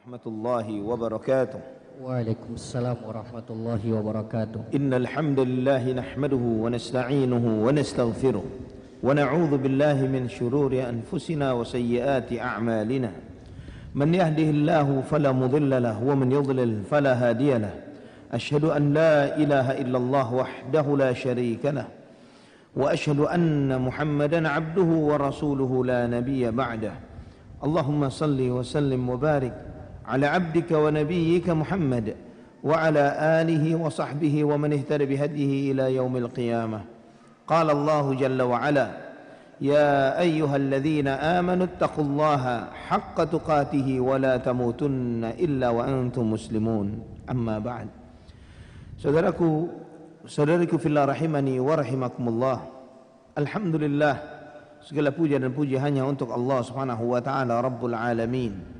ورحمة الله وبركاته. وعليكم السلام ورحمة الله وبركاته. إن الحمد لله نحمده ونستعينه ونستغفره ونعوذ بالله من شرور أنفسنا وسيئات أعمالنا. من يهده الله فلا مضل له ومن يضلل فلا هادي له. أشهد أن لا إله إلا الله وحده لا شريك له. وأشهد أن محمدا عبده ورسوله لا نبي بعده. اللهم صل وسلم وبارك على عبدك ونبيك محمد وعلى آله وصحبه ومن اهتدى بهديه إلى يوم القيامة قال الله جل وعلا يا أيها الذين آمنوا اتقوا الله حق تقاته ولا تموتن إلا وأنتم مسلمون أما بعد Saudaraku, saudariku fillah rahimani wa rahimakumullah. Alhamdulillah, segala puja dan puji hanya untuk Allah Subhanahu wa taala Rabbul Alamin.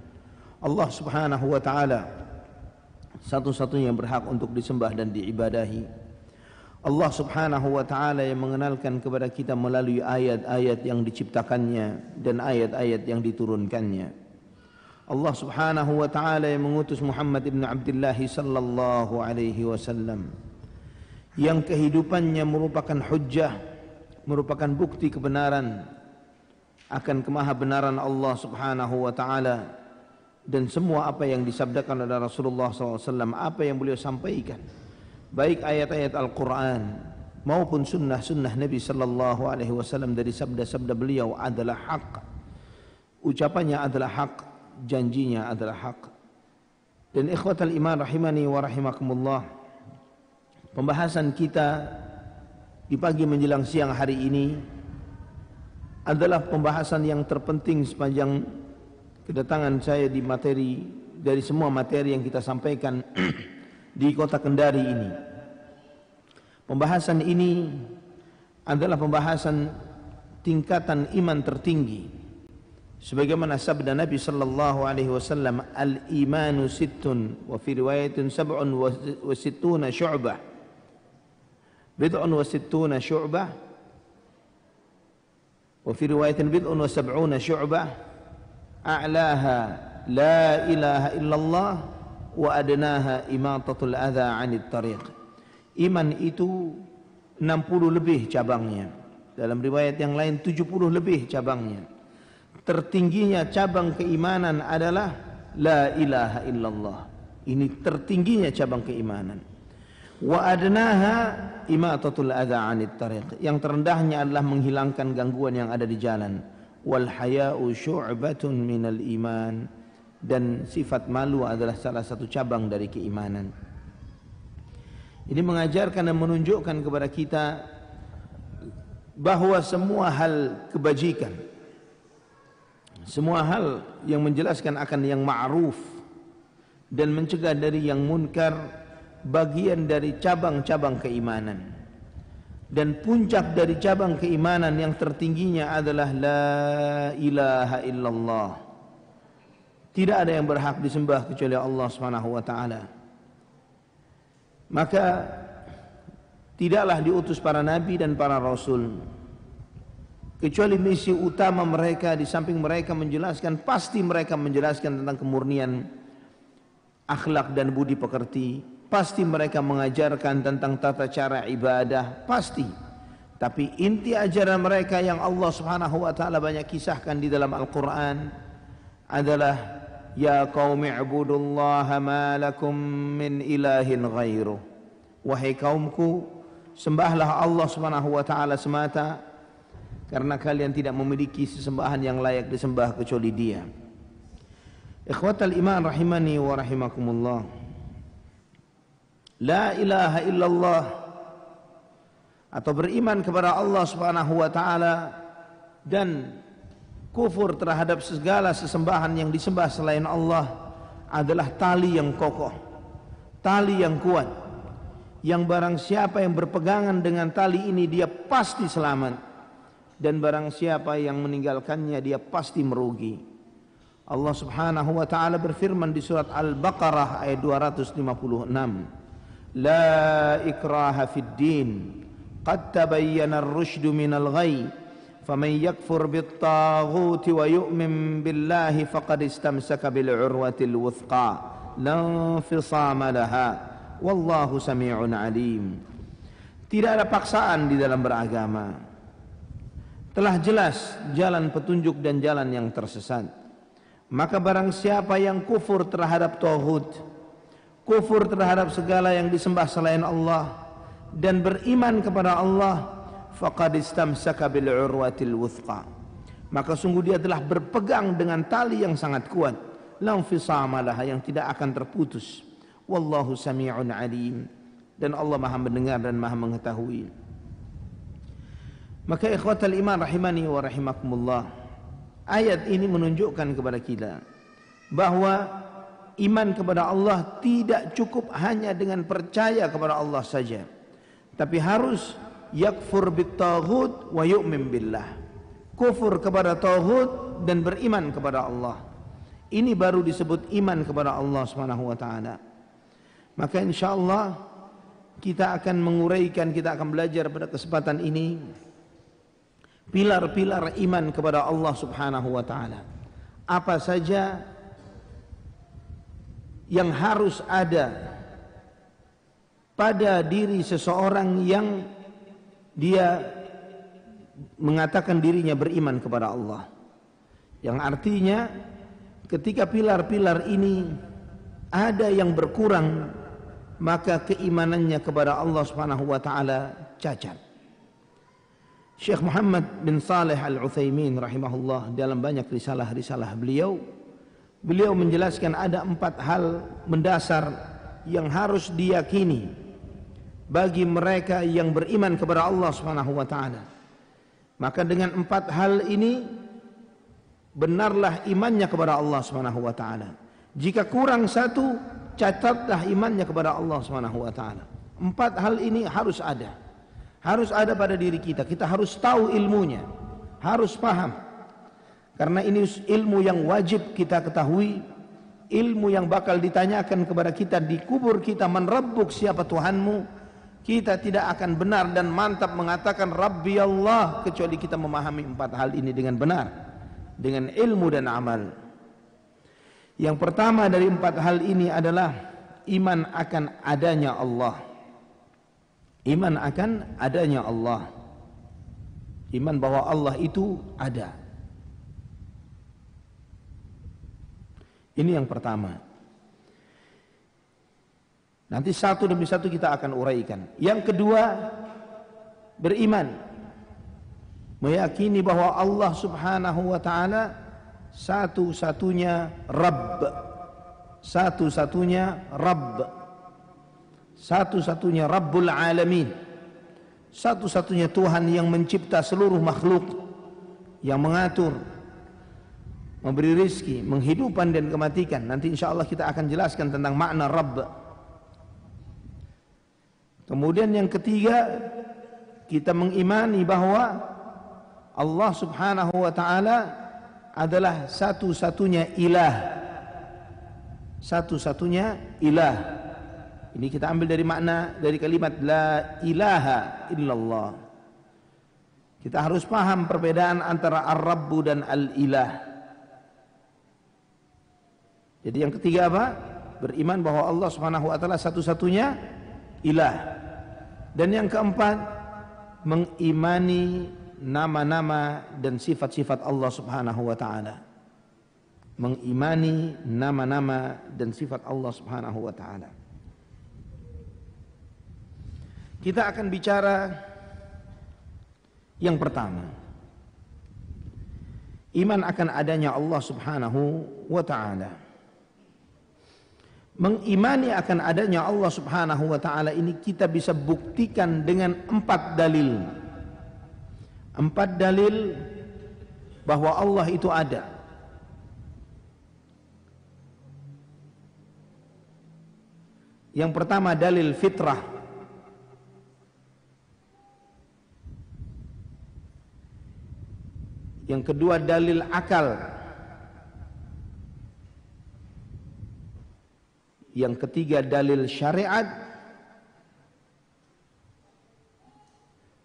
Allah Subhanahu wa taala satu-satunya yang berhak untuk disembah dan diibadahi. Allah Subhanahu wa taala yang mengenalkan kepada kita melalui ayat-ayat yang diciptakannya dan ayat-ayat yang diturunkannya. Allah Subhanahu wa taala yang mengutus Muhammad ibn Abdullah sallallahu alaihi wasallam yang kehidupannya merupakan hujjah merupakan bukti kebenaran akan kemahabenaran Allah Subhanahu wa taala dan semua apa yang disabdakan oleh Rasulullah SAW apa yang beliau sampaikan baik ayat-ayat Al-Quran maupun sunnah-sunnah Nabi Sallallahu Alaihi Wasallam dari sabda-sabda beliau adalah hak ucapannya adalah hak janjinya adalah hak. Dan ikhwatal iman rahimani wa rahimakumullah. Pembahasan kita di pagi menjelang siang hari ini adalah pembahasan yang terpenting sepanjang kedatangan saya di materi dari semua materi yang kita sampaikan di kota Kendari ini. Pembahasan ini adalah pembahasan tingkatan iman tertinggi. Sebagaimana sabda Nabi sallallahu alaihi wasallam al imanu sittun wa fi riwayatin sab'un wa sittuna syu'bah. Bid'un wa sittuna syu'bah wa fi riwayatin bid'un wa sab'una syu'bah a'laha la ilaha illallah wa adnaha imatatul adha 'anit tariq iman itu 60 lebih cabangnya dalam riwayat yang lain 70 lebih cabangnya tertingginya cabang keimanan adalah la ilaha illallah. Ini tertingginya cabang keimanan. Wa adnaha imatatul adza 'anit tariq. Yang terendahnya adalah menghilangkan gangguan yang ada di jalan. Wal haya'u syu'batun minal iman. Dan sifat malu adalah salah satu cabang dari keimanan. Ini mengajarkan dan menunjukkan kepada kita bahwa semua hal kebajikan semua hal yang menjelaskan akan yang ma'ruf dan mencegah dari yang munkar bagian dari cabang-cabang keimanan. Dan puncak dari cabang keimanan yang tertingginya adalah la ilaha illallah. Tidak ada yang berhak disembah kecuali Allah Subhanahu wa taala. Maka tidaklah diutus para nabi dan para rasul kecuali misi utama mereka di samping mereka menjelaskan pasti mereka menjelaskan tentang kemurnian akhlak dan budi pekerti pasti mereka mengajarkan tentang tata cara ibadah pasti tapi inti ajaran mereka yang Allah Subhanahu wa taala banyak kisahkan di dalam Al-Qur'an adalah ya qaumi ibudullaha ma lakum min ilahin ghairu wahai kaumku sembahlah Allah Subhanahu wa taala semata karena kalian tidak memiliki sesembahan yang layak disembah kecuali Dia. Ikhwatal iman rahimani wa rahimakumullah. La ilaha illallah atau beriman kepada Allah Subhanahu wa taala dan kufur terhadap segala sesembahan yang disembah selain Allah adalah tali yang kokoh, tali yang kuat. Yang barang siapa yang berpegangan dengan tali ini dia pasti selamat dan barang siapa yang meninggalkannya dia pasti merugi. Allah Subhanahu wa taala berfirman di surat Al-Baqarah ayat 256. La ikraha fid din. Qad tabayyana ar-rusydu minal ghayy. فمن يكفر بالطاغوت ويؤمن بالله فقد استمسك بالعروة الوثقى لا انفصام لها والله سميع عليم tidak ada paksaan di dalam beragama telah jelas jalan petunjuk dan jalan yang tersesat maka barang siapa yang kufur terhadap tauhid kufur terhadap segala yang disembah selain Allah dan beriman kepada Allah faqad istamsaka bil urwatil wuthqa. Maka sungguh dia telah berpegang dengan tali yang sangat kuat. Fisamalah yang tidak akan terputus. Wallahu sami'un alim. Dan Allah Maha mendengar dan Maha mengetahui. Maka ikhwatal iman rahimani wa rahimakumullah ayat ini menunjukkan kepada kita bahwa iman kepada Allah tidak cukup hanya dengan percaya kepada Allah saja tapi harus yakfur bitaghut wa yu'min billah. Kufur kepada tauhid dan beriman kepada Allah. Ini baru disebut iman kepada Allah Subhanahu wa taala. Maka insyaallah kita akan menguraikan, kita akan belajar pada kesempatan ini pilar-pilar iman kepada Allah Subhanahu wa taala. Apa saja yang harus ada pada diri seseorang yang dia mengatakan dirinya beriman kepada Allah. Yang artinya ketika pilar-pilar ini ada yang berkurang maka keimanannya kepada Allah Subhanahu wa taala cacat. Syekh Muhammad bin Saleh Al-Utsaimin rahimahullah dalam banyak risalah-risalah beliau beliau menjelaskan ada empat hal mendasar yang harus diyakini bagi mereka yang beriman kepada Allah Subhanahu wa taala. Maka dengan empat hal ini benarlah imannya kepada Allah Subhanahu wa taala. Jika kurang satu, catatlah imannya kepada Allah Subhanahu wa taala. Empat hal ini harus ada. Harus ada pada diri kita. Kita harus tahu ilmunya. Harus paham. Karena ini ilmu yang wajib kita ketahui, ilmu yang bakal ditanyakan kepada kita di kubur kita merebuk siapa Tuhanmu, kita tidak akan benar dan mantap mengatakan Rabbi Allah kecuali kita memahami empat hal ini dengan benar dengan ilmu dan amal. Yang pertama dari empat hal ini adalah iman akan adanya Allah. Iman akan adanya Allah. Iman bahwa Allah itu ada. Ini yang pertama. Nanti satu demi satu kita akan uraikan. Yang kedua, beriman. Meyakini bahwa Allah subhanahu wa ta'ala satu-satunya Rabb. Satu-satunya Rabb. Satu-satunya Rabbul Alamin. Satu-satunya Tuhan yang mencipta seluruh makhluk. Yang mengatur. Memberi rizki, menghidupan dan kematikan. Nanti insya Allah kita akan jelaskan tentang makna Rabb. Kemudian yang ketiga kita mengimani bahwa Allah Subhanahu wa taala adalah satu-satunya ilah. Satu-satunya ilah. Ini kita ambil dari makna dari kalimat la ilaha illallah. Kita harus paham perbedaan antara ar-rabbu dan al-ilah. Jadi yang ketiga apa? Beriman bahwa Allah Subhanahu wa taala satu-satunya ilah. Dan yang keempat, mengimani nama-nama dan sifat-sifat Allah Subhanahu wa taala. Mengimani nama-nama dan sifat Allah Subhanahu wa taala. Kita akan bicara yang pertama. Iman akan adanya Allah Subhanahu wa taala mengimani akan adanya Allah Subhanahu wa taala ini kita bisa buktikan dengan empat dalil. Empat dalil bahwa Allah itu ada. Yang pertama dalil fitrah. Yang kedua dalil akal. yang ketiga dalil syariat.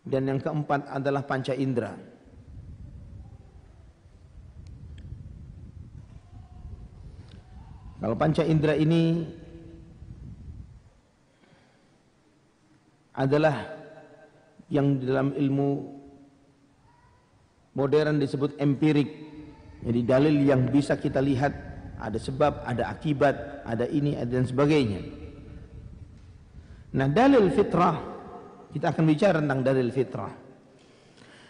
Dan yang keempat adalah panca indera. Kalau panca indera ini adalah yang dalam ilmu modern disebut empirik. Jadi dalil yang bisa kita lihat ada sebab, ada akibat, ada ini dan sebagainya. Nah, dalil fitrah kita akan bicara tentang dalil fitrah.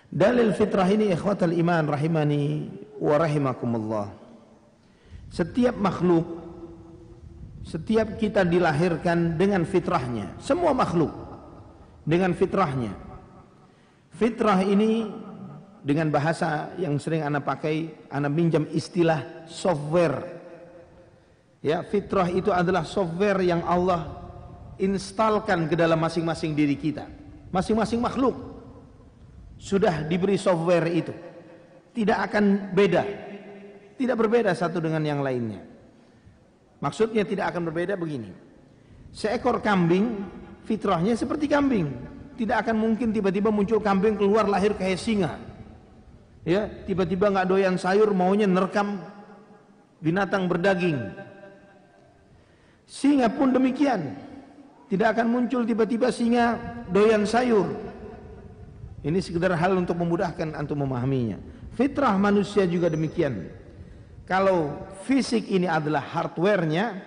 Dalil fitrah ini ikhwatal iman rahimani wa rahimakumullah. Setiap makhluk setiap kita dilahirkan dengan fitrahnya, semua makhluk dengan fitrahnya. Fitrah ini dengan bahasa yang sering anak pakai, anak minjam istilah software. Ya, fitrah itu adalah software yang Allah instalkan ke dalam masing-masing diri kita. Masing-masing makhluk sudah diberi software itu. Tidak akan beda. Tidak berbeda satu dengan yang lainnya. Maksudnya tidak akan berbeda begini. Seekor kambing fitrahnya seperti kambing. Tidak akan mungkin tiba-tiba muncul kambing keluar lahir kayak singa. Ya, tiba-tiba nggak doyan sayur maunya nerekam binatang berdaging. Singa pun demikian. Tidak akan muncul tiba-tiba singa doyan sayur. Ini sekedar hal untuk memudahkan antum memahaminya. Fitrah manusia juga demikian. Kalau fisik ini adalah hardwarenya,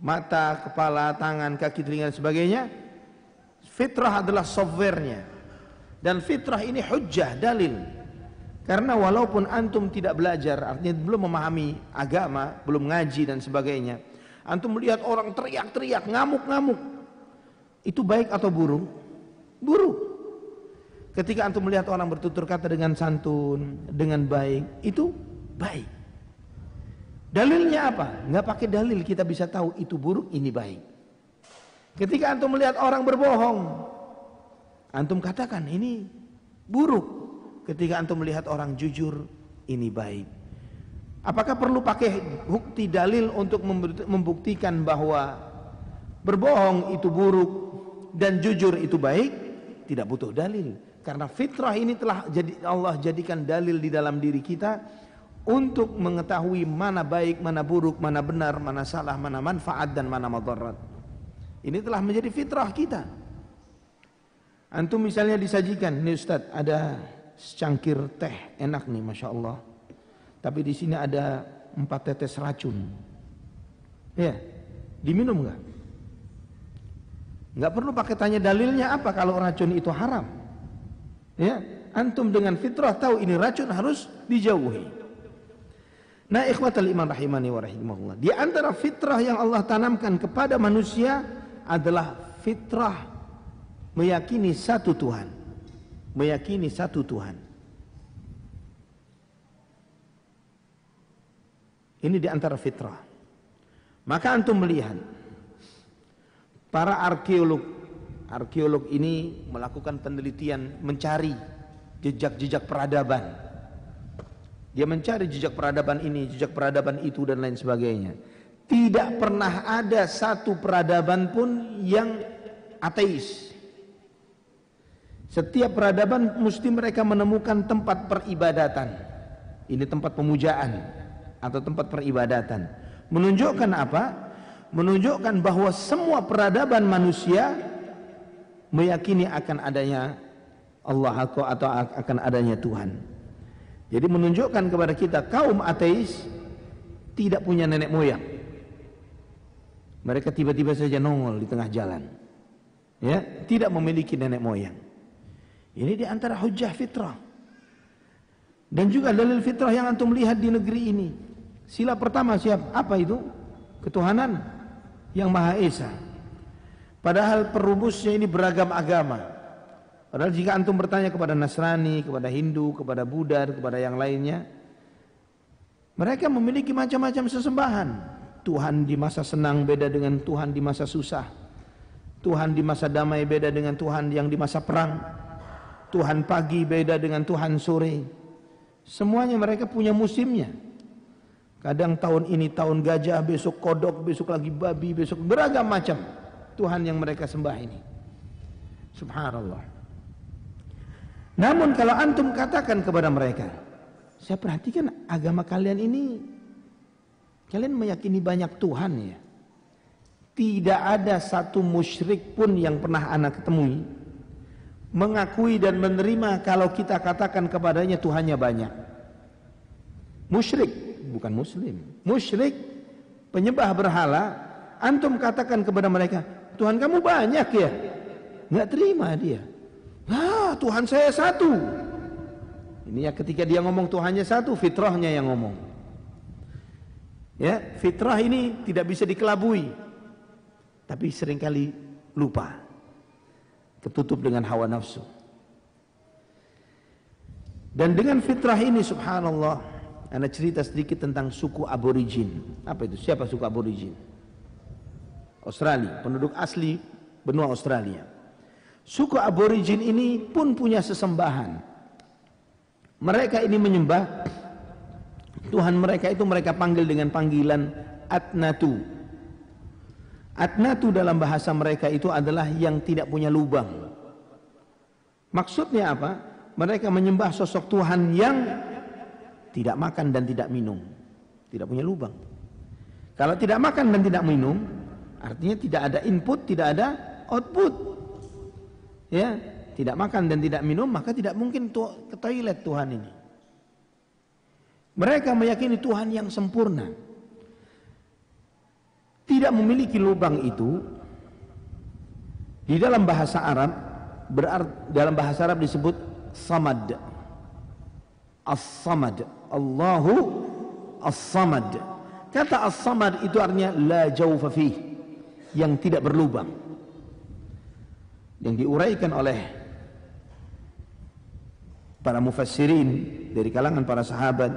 mata, kepala, tangan, kaki, telinga dan sebagainya. Fitrah adalah softwarenya. Dan fitrah ini hujjah, dalil. Karena walaupun antum tidak belajar, artinya belum memahami agama, belum ngaji dan sebagainya. Antum melihat orang teriak-teriak, ngamuk-ngamuk. Itu baik atau buruk? Buruk. Ketika antum melihat orang bertutur kata dengan santun, dengan baik, itu baik. Dalilnya apa? Nggak pakai dalil kita bisa tahu itu buruk, ini baik. Ketika antum melihat orang berbohong, antum katakan ini buruk. Ketika antum melihat orang jujur, ini baik. Apakah perlu pakai bukti dalil untuk membuktikan bahwa berbohong itu buruk dan jujur itu baik? Tidak butuh dalil. Karena fitrah ini telah jadi Allah jadikan dalil di dalam diri kita untuk mengetahui mana baik, mana buruk, mana benar, mana salah, mana manfaat dan mana madarat. Ini telah menjadi fitrah kita. Antum misalnya disajikan, nih Ustaz, ada secangkir teh enak nih, masya Allah. Tapi di sini ada empat tetes racun. Ya, diminum nggak? Nggak perlu pakai tanya dalilnya apa kalau racun itu haram. Ya, antum dengan fitrah tahu ini racun harus dijauhi. Nah ikhwatal iman rahimani wa rahimahullah. Di antara fitrah yang Allah tanamkan kepada manusia adalah fitrah meyakini satu Tuhan. Meyakini satu Tuhan. Ini di antara fitrah. Maka antum melihat para arkeolog arkeolog ini melakukan penelitian mencari jejak-jejak peradaban dia mencari jejak peradaban ini, jejak peradaban itu dan lain sebagainya. Tidak pernah ada satu peradaban pun yang ateis. Setiap peradaban mesti mereka menemukan tempat peribadatan. Ini tempat pemujaan atau tempat peribadatan. Menunjukkan apa? Menunjukkan bahwa semua peradaban manusia meyakini akan adanya Allah atau akan adanya Tuhan. Jadi menunjukkan kepada kita kaum ateis tidak punya nenek moyang. Mereka tiba-tiba saja nongol di tengah jalan. Ya, tidak memiliki nenek moyang. Ini di antara hujah fitrah. Dan juga dalil fitrah yang antum lihat di negeri ini. Sila pertama siap apa itu? Ketuhanan yang Maha Esa. Padahal perumusnya ini beragam agama. Padahal jika antum bertanya kepada Nasrani, kepada Hindu, kepada Buddha, kepada yang lainnya, mereka memiliki macam-macam sesembahan. Tuhan di masa senang beda dengan Tuhan di masa susah. Tuhan di masa damai beda dengan Tuhan yang di masa perang. Tuhan pagi beda dengan Tuhan sore. Semuanya mereka punya musimnya. Kadang tahun ini tahun gajah, besok kodok, besok lagi babi, besok beragam macam Tuhan yang mereka sembah ini. Subhanallah. Namun kalau antum katakan kepada mereka, saya perhatikan agama kalian ini Kalian meyakini banyak Tuhan ya. Tidak ada satu musyrik pun yang pernah anak ketemui mengakui dan menerima kalau kita katakan kepadanya Tuhannya banyak. Musyrik, bukan muslim. Musyrik, penyembah berhala, antum katakan kepada mereka, Tuhan kamu banyak ya? Nggak terima dia. Ah, Tuhan saya satu. Ini ya ketika dia ngomong Tuhannya satu, fitrahnya yang ngomong. Ya, fitrah ini tidak bisa dikelabui tapi sering kali lupa ketutup dengan hawa nafsu. Dan dengan fitrah ini subhanallah anda cerita sedikit tentang suku aborigin. Apa itu? Siapa suku aborigin? Australia. Penduduk asli benua Australia. Suku aborigin ini pun punya sesembahan. Mereka ini menyembah. Tuhan mereka itu mereka panggil dengan panggilan Atnatu Atnatu dalam bahasa mereka itu adalah yang tidak punya lubang. Maksudnya apa? Mereka menyembah sosok Tuhan yang tidak makan dan tidak minum. Tidak punya lubang. Kalau tidak makan dan tidak minum, artinya tidak ada input, tidak ada output. Ya, tidak makan dan tidak minum, maka tidak mungkin ke toilet Tuhan ini. Mereka meyakini Tuhan yang sempurna tidak memiliki lubang itu di dalam bahasa Arab berarti dalam bahasa Arab disebut samad. As-samad. Allahu as-samad. Kata as-samad itu artinya la jawfa fih yang tidak berlubang. Yang diuraikan oleh para mufassirin dari kalangan para sahabat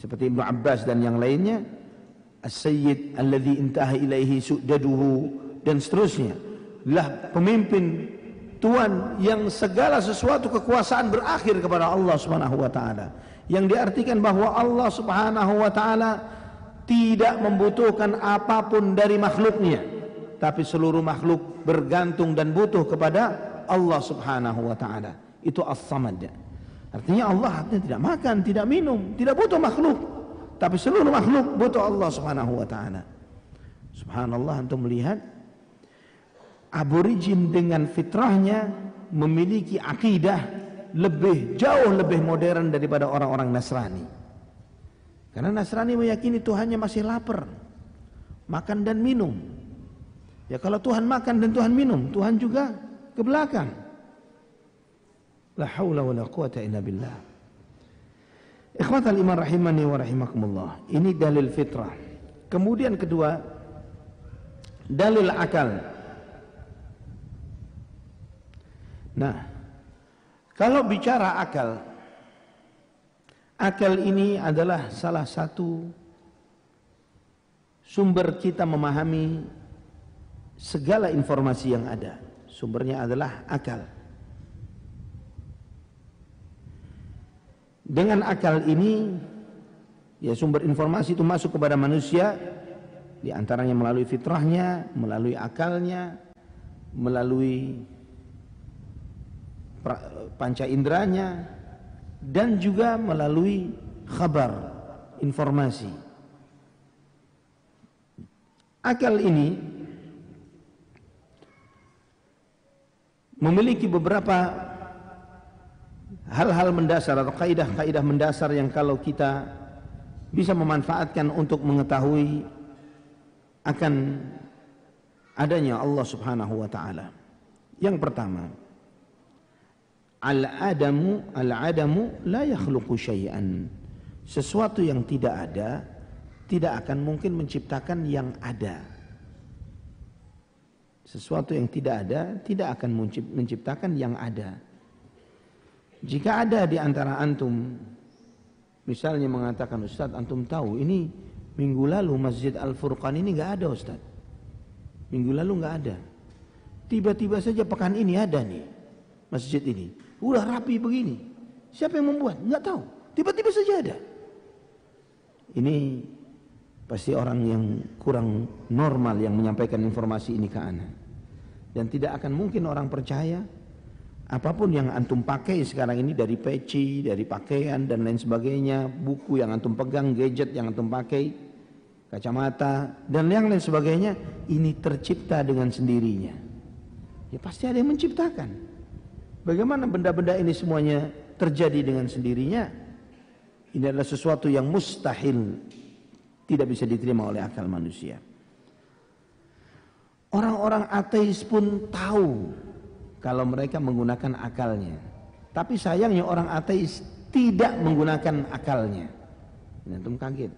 seperti Ibnu Abbas dan yang lainnya As-Sayyid alladhi intaha ilaihi su'daduhu dan seterusnya. Lah pemimpin tuan yang segala sesuatu kekuasaan berakhir kepada Allah Subhanahu wa taala. Yang diartikan bahwa Allah Subhanahu wa taala tidak membutuhkan apa pun dari makhluknya, tapi seluruh makhluk bergantung dan butuh kepada Allah Subhanahu wa taala. Itu As-Samad. Artinya Allah tidak makan, tidak minum, tidak butuh makhluk. Tapi seluruh makhluk butuh Allah Subhanahu wa taala. Subhanallah untuk melihat aborigin dengan fitrahnya memiliki akidah lebih jauh lebih modern daripada orang-orang Nasrani. Karena Nasrani meyakini Tuhannya masih lapar, makan dan minum. Ya kalau Tuhan makan dan Tuhan minum, Tuhan juga ke belakang. La haula wala quwata illa billah. Ikhwatal iman rahimani wa rahimakumullah. Ini dalil fitrah. Kemudian kedua, dalil akal. Nah, kalau bicara akal, akal ini adalah salah satu sumber kita memahami segala informasi yang ada. Sumbernya adalah akal. Dengan akal ini ya sumber informasi itu masuk kepada manusia di antaranya melalui fitrahnya, melalui akalnya, melalui panca inderanya dan juga melalui kabar informasi. Akal ini memiliki beberapa hal-hal mendasar atau kaidah-kaidah mendasar yang kalau kita bisa memanfaatkan untuk mengetahui akan adanya Allah Subhanahu wa taala. Yang pertama, al-adamu al-adamu la yakhluqu syai'an. Sesuatu yang tidak ada tidak akan mungkin menciptakan yang ada. Sesuatu yang tidak ada tidak akan menciptakan yang ada. Jika ada di antara antum misalnya mengatakan Ustaz antum tahu ini minggu lalu Masjid Al-Furqan ini nggak ada Ustaz. Minggu lalu nggak ada. Tiba-tiba saja pekan ini ada nih masjid ini. Udah rapi begini. Siapa yang membuat? Nggak tahu. Tiba-tiba saja ada. Ini pasti orang yang kurang normal yang menyampaikan informasi ini ke anak. Dan tidak akan mungkin orang percaya Apa pun yang antum pakai sekarang ini dari peci, dari pakaian dan lain sebagainya, buku yang antum pegang, gadget yang antum pakai, kacamata dan yang lain sebagainya, ini tercipta dengan sendirinya. Ya pasti ada yang menciptakan. Bagaimana benda-benda ini semuanya terjadi dengan sendirinya? Ini adalah sesuatu yang mustahil tidak bisa diterima oleh akal manusia. Orang-orang ateis pun tahu kalau mereka menggunakan akalnya. Tapi sayangnya orang ateis tidak menggunakan akalnya. Ini antum kaget.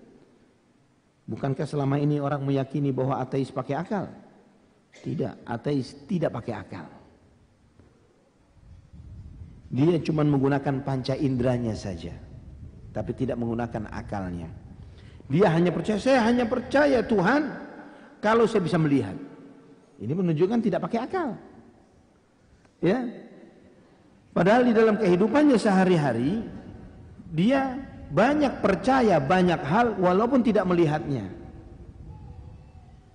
Bukankah selama ini orang meyakini bahwa ateis pakai akal? Tidak, ateis tidak pakai akal. Dia cuma menggunakan panca inderanya saja. Tapi tidak menggunakan akalnya. Dia hanya percaya, saya hanya percaya Tuhan kalau saya bisa melihat. Ini menunjukkan tidak pakai akal. Ya. Padahal di dalam kehidupannya sehari-hari dia banyak percaya banyak hal walaupun tidak melihatnya.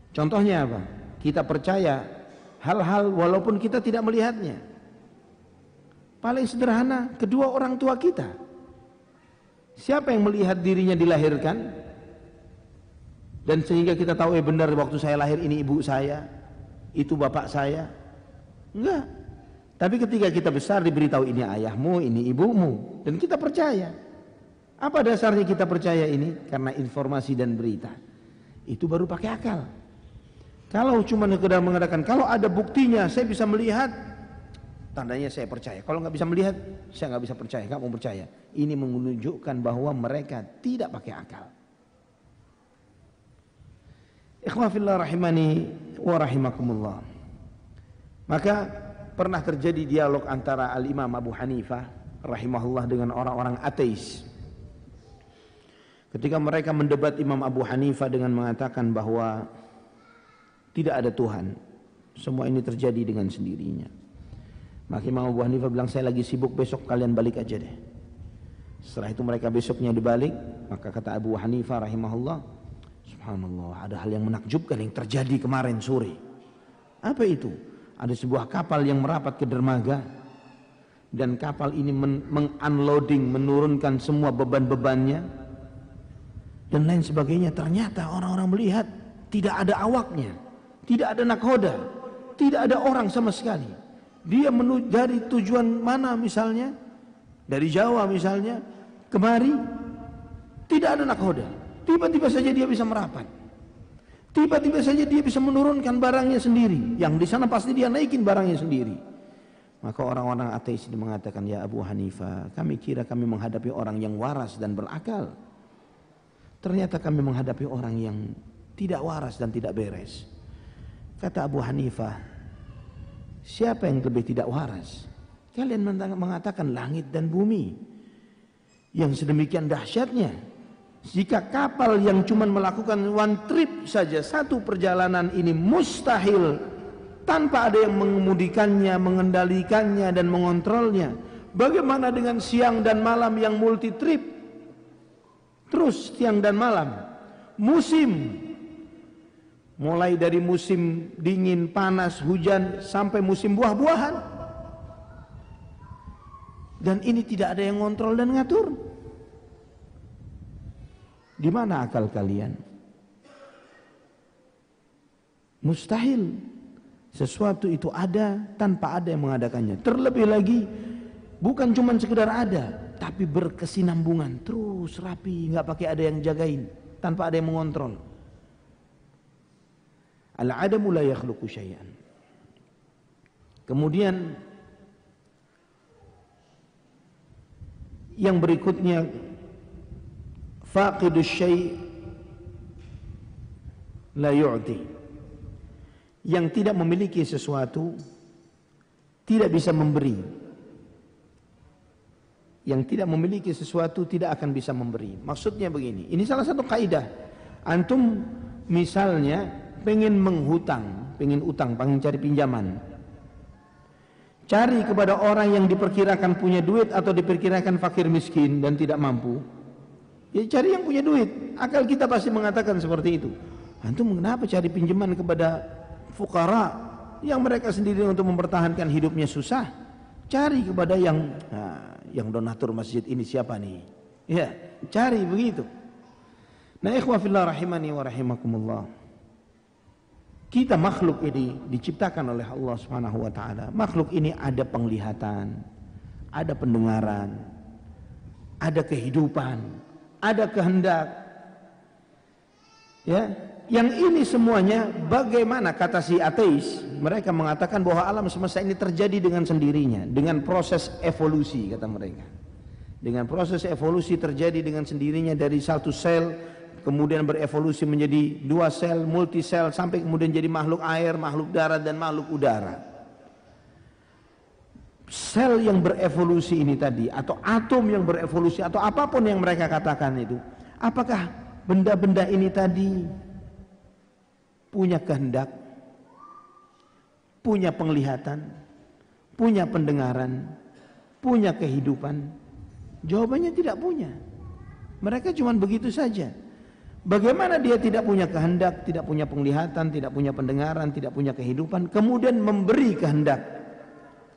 Contohnya apa? Kita percaya hal-hal walaupun kita tidak melihatnya. Paling sederhana, kedua orang tua kita. Siapa yang melihat dirinya dilahirkan? Dan sehingga kita tahu eh benar waktu saya lahir ini ibu saya, itu bapak saya. Enggak. Tapi ketika kita besar diberitahu ini ayahmu, ini ibumu. Dan kita percaya. Apa dasarnya kita percaya ini? Karena informasi dan berita. Itu baru pakai akal. Kalau cuma sekedar mengatakan, kalau ada buktinya saya bisa melihat, tandanya saya percaya. Kalau nggak bisa melihat, saya nggak bisa percaya, nggak mau percaya. Ini menunjukkan bahwa mereka tidak pakai akal. Ikhwafillah rahimani wa rahimakumullah. Maka pernah terjadi dialog antara Al-Imam Abu Hanifah rahimahullah dengan orang-orang ateis. Ketika mereka mendebat Imam Abu Hanifah dengan mengatakan bahwa tidak ada Tuhan. Semua ini terjadi dengan sendirinya. Maka Imam Abu Hanifah bilang saya lagi sibuk besok kalian balik aja deh. Setelah itu mereka besoknya dibalik, maka kata Abu Hanifah rahimahullah, subhanallah ada hal yang menakjubkan yang terjadi kemarin sore. Apa itu? Ada sebuah kapal yang merapat ke dermaga. Dan kapal ini mengunloading menurunkan semua beban-bebannya. Dan lain sebagainya. Ternyata orang-orang melihat tidak ada awaknya. Tidak ada nakhoda. Tidak ada orang sama sekali. Dia menuju dari tujuan mana misalnya? Dari Jawa misalnya. Kemari. Tidak ada nakhoda. Tiba-tiba saja dia bisa merapat Tiba-tiba saja dia bisa menurunkan barangnya sendiri. Yang di sana pasti dia naikin barangnya sendiri. Maka orang-orang ateis ini mengatakan, Ya Abu Hanifah, kami kira kami menghadapi orang yang waras dan berakal. Ternyata kami menghadapi orang yang tidak waras dan tidak beres. Kata Abu Hanifah, siapa yang lebih tidak waras? Kalian mengatakan langit dan bumi. Yang sedemikian dahsyatnya jika kapal yang cuma melakukan one trip saja satu perjalanan ini mustahil tanpa ada yang mengemudikannya, mengendalikannya dan mengontrolnya. Bagaimana dengan siang dan malam yang multi trip? Terus siang dan malam. Musim mulai dari musim dingin, panas, hujan sampai musim buah-buahan. Dan ini tidak ada yang ngontrol dan ngatur. Di mana akal kalian? Mustahil sesuatu itu ada tanpa ada yang mengadakannya. Terlebih lagi bukan cuma sekedar ada, tapi berkesinambungan terus rapi, nggak pakai ada yang jagain, tanpa ada yang mengontrol. Al-adamu la yakhluqu syai'an. Kemudian yang berikutnya faqidus syai' la yu'ti. Yang tidak memiliki sesuatu tidak bisa memberi. Yang tidak memiliki sesuatu tidak akan bisa memberi. Maksudnya begini ini salah satu kaidah. Antum misalnya pengen menghutang pengen utang pengen cari pinjaman. Cari kepada orang yang diperkirakan punya duit atau diperkirakan fakir miskin dan tidak mampu Ya cari yang punya duit. Akal kita pasti mengatakan seperti itu. Antum kenapa cari pinjaman kepada fukara yang mereka sendiri untuk mempertahankan hidupnya susah? Cari kepada yang nah, yang donatur masjid ini siapa nih? Ya, cari begitu. Nah, ikhwah fillah rahimani wa rahimakumullah. Kita makhluk ini diciptakan oleh Allah Subhanahu wa taala. Makhluk ini ada penglihatan, ada pendengaran, ada kehidupan, ada kehendak. Ya, yang ini semuanya bagaimana kata si ateis? Mereka mengatakan bahwa alam semesta ini terjadi dengan sendirinya dengan proses evolusi kata mereka. Dengan proses evolusi terjadi dengan sendirinya dari satu sel kemudian berevolusi menjadi dua sel multi sel sampai kemudian jadi makhluk air makhluk darat dan makhluk udara sel yang berevolusi ini tadi atau atom yang berevolusi atau apa pun yang mereka katakan itu apakah benda-benda ini tadi punya kehendak, punya penglihatan, punya pendengaran, punya kehidupan? Jawabannya tidak punya. Mereka cuma begitu saja. Bagaimana dia tidak punya kehendak, tidak punya penglihatan, tidak punya pendengaran, tidak punya kehidupan, kemudian memberi kehendak.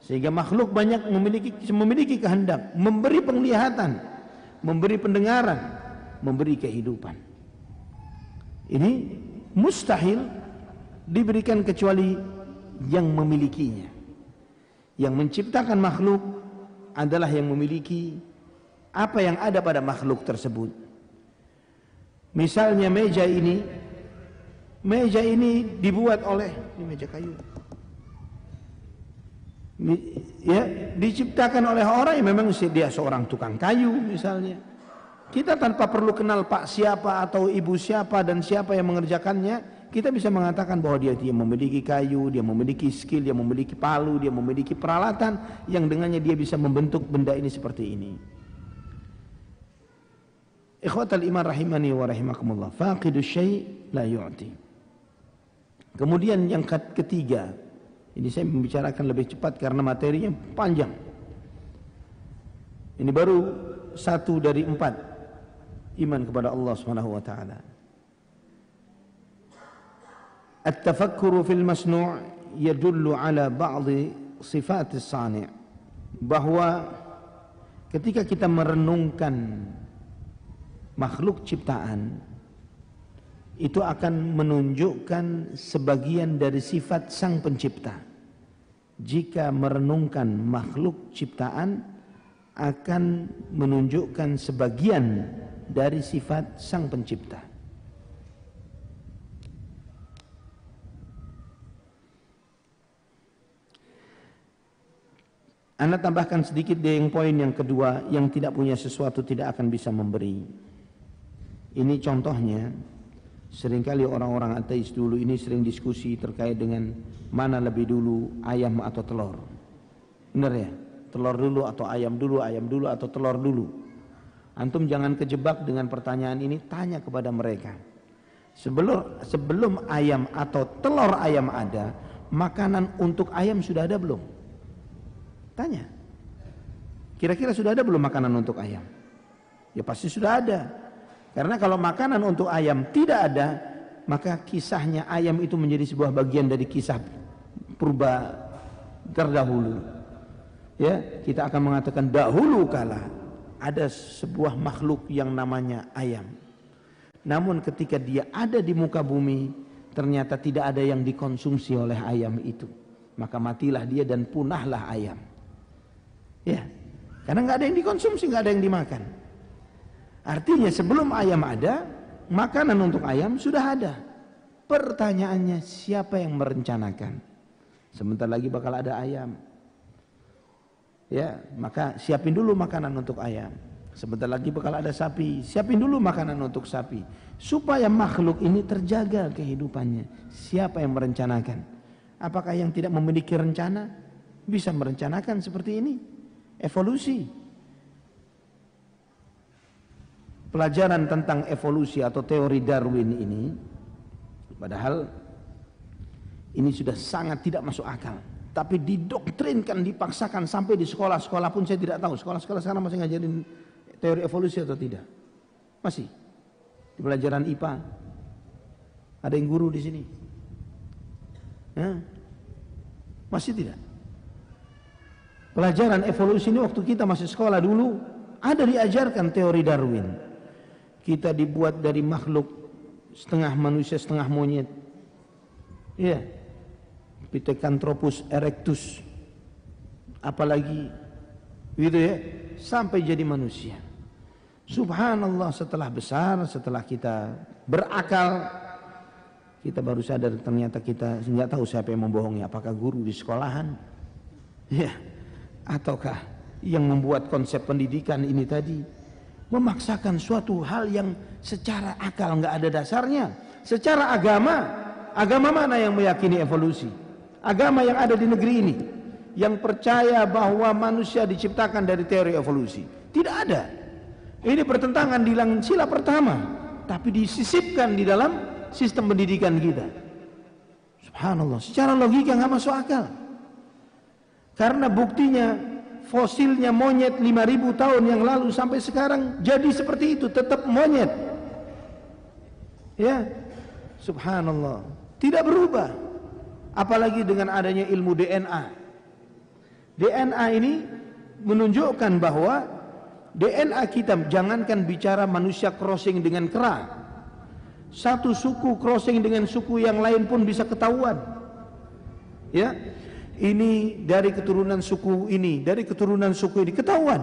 Sehingga makhluk banyak memiliki memiliki kehendak, memberi penglihatan, memberi pendengaran, memberi kehidupan. Ini mustahil diberikan kecuali yang memilikinya. Yang menciptakan makhluk adalah yang memiliki apa yang ada pada makhluk tersebut. Misalnya meja ini, meja ini dibuat oleh ini meja kayu. Ya, diciptakan oleh orang yang memang dia seorang tukang kayu misalnya kita tanpa perlu kenal pak siapa atau ibu siapa dan siapa yang mengerjakannya, kita bisa mengatakan bahwa dia, dia memiliki kayu, dia memiliki skill, dia memiliki palu, dia memiliki peralatan yang dengannya dia bisa membentuk benda ini seperti ini. Ikhwatal iman rahimani wa rahimakumullah. Faqidu syai' la yu'ti. Kemudian yang ketiga, ini saya membicarakan lebih cepat karena materinya panjang. Ini baru satu dari empat iman kepada Allah Subhanahu wa taala. At-tafakkuru fil masnu' yadullu ala ba'd sifat as-sani' bahwa ketika kita merenungkan makhluk ciptaan itu akan menunjukkan sebagian dari sifat sang pencipta. Jika merenungkan makhluk ciptaan akan menunjukkan sebagian dari sifat sang pencipta. Anda tambahkan sedikit di yang poin yang kedua yang tidak punya sesuatu tidak akan bisa memberi. Ini contohnya sering kali orang-orang ateis dulu ini sering diskusi terkait dengan mana lebih dulu ayam atau telur. Benar ya? Telur dulu atau ayam dulu, ayam dulu atau telur dulu. Antum jangan kejebak dengan pertanyaan ini, tanya kepada mereka. Sebelum sebelum ayam atau telur ayam ada, makanan untuk ayam sudah ada belum? Tanya. Kira-kira sudah ada belum makanan untuk ayam? Ya pasti sudah ada. Karena kalau makanan untuk ayam tidak ada, maka kisahnya ayam itu menjadi sebuah bagian dari kisah purba terdahulu. Ya, kita akan mengatakan dahulu kala ada sebuah makhluk yang namanya ayam. Namun ketika dia ada di muka bumi, ternyata tidak ada yang dikonsumsi oleh ayam itu. Maka matilah dia dan punahlah ayam. Ya, karena nggak ada yang dikonsumsi, nggak ada yang dimakan. Artinya sebelum ayam ada, makanan untuk ayam sudah ada. Pertanyaannya siapa yang merencanakan? Sebentar lagi bakal ada ayam. Ya maka siapin dulu makanan untuk ayam. Sebentar lagi bakal ada sapi. Siapin dulu makanan untuk sapi. Supaya makhluk ini terjaga kehidupannya. Siapa yang merencanakan? Apakah yang tidak memiliki rencana? Bisa merencanakan seperti ini. Evolusi pelajaran tentang evolusi atau teori Darwin ini padahal ini sudah sangat tidak masuk akal tapi didoktrinkan, dipaksakan sampai di sekolah-sekolah pun saya tidak tahu. Sekolah-sekolah sekarang masih ngajarin teori evolusi atau tidak? Masih. Di pelajaran IPA. Ada yang guru di sini? Ya? Masih tidak? Pelajaran evolusi ini waktu kita masih sekolah dulu ada diajarkan teori Darwin. Kita dibuat dari makhluk setengah manusia setengah monyet. Iya. Pithecanthropus erectus. Apalagi gitu ya sampai jadi manusia. Subhanallah setelah besar, setelah kita berakal, kita baru sadar ternyata kita nggak tahu siapa yang membohongi. Apakah guru di sekolahan? Ya, ataukah yang membuat konsep pendidikan ini tadi memaksakan suatu hal yang secara akal nggak ada dasarnya. Secara agama, agama mana yang meyakini evolusi? Agama yang ada di negeri ini yang percaya bahwa manusia diciptakan dari teori evolusi. Tidak ada. Ini bertentangan di sila pertama, tapi disisipkan di dalam sistem pendidikan kita. Subhanallah, secara logika nggak masuk akal. Karena buktinya fosilnya monyet 5000 tahun yang lalu sampai sekarang jadi seperti itu, tetap monyet. Ya. Subhanallah. Tidak berubah. Apalagi dengan adanya ilmu DNA. DNA ini menunjukkan bahwa DNA kita jangankan bicara manusia crossing dengan kera. Satu suku crossing dengan suku yang lain pun bisa ketahuan. Ya. Ini dari keturunan suku ini, dari keturunan suku ini ketahuan.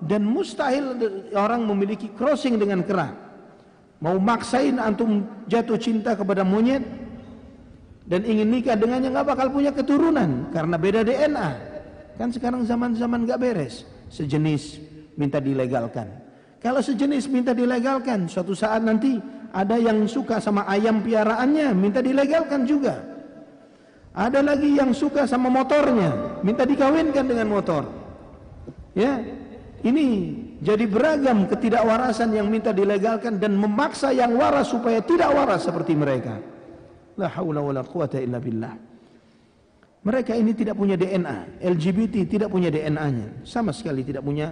Dan mustahil orang memiliki crossing dengan kera. Mau maksain antum jatuh cinta kepada monyet dan ingin nikah dengannya nggak bakal punya keturunan karena beda DNA. Kan sekarang zaman-zaman nggak beres. Sejenis minta dilegalkan. Kalau sejenis minta dilegalkan, suatu saat nanti ada yang suka sama ayam piaraannya, minta dilegalkan juga. Ada lagi yang suka sama motornya, minta dikawinkan dengan motor. Ya, ini jadi beragam ketidakwarasan yang minta dilegalkan dan memaksa yang waras supaya tidak waras seperti mereka. La haula wala quwata illa billah. Mereka ini tidak punya DNA, LGBT tidak punya DNA-nya, sama sekali tidak punya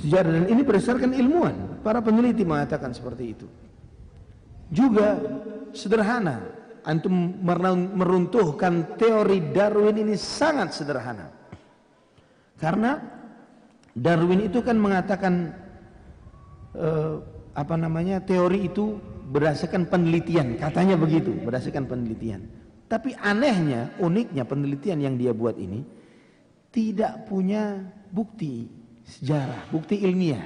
sejarah dan ini berdasarkan ilmuwan. Para peneliti mengatakan seperti itu. Juga sederhana. Antum meruntuhkan teori Darwin ini sangat sederhana. Karena Darwin itu kan mengatakan eh, apa namanya teori itu berdasarkan penelitian, katanya begitu, berdasarkan penelitian. Tapi anehnya, uniknya penelitian yang dia buat ini tidak punya bukti sejarah, bukti ilmiah.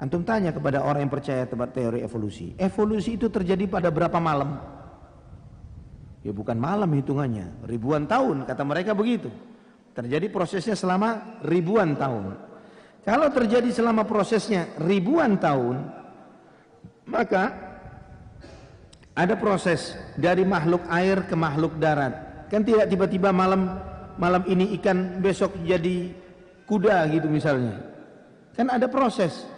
Antum tanya kepada orang yang percaya teori evolusi. Evolusi itu terjadi pada berapa malam? Ya bukan malam hitungannya, ribuan tahun kata mereka begitu. Terjadi prosesnya selama ribuan tahun. Kalau terjadi selama prosesnya ribuan tahun, maka ada proses dari makhluk air ke makhluk darat. Kan tidak tiba-tiba malam malam ini ikan besok jadi kuda gitu misalnya. Kan ada proses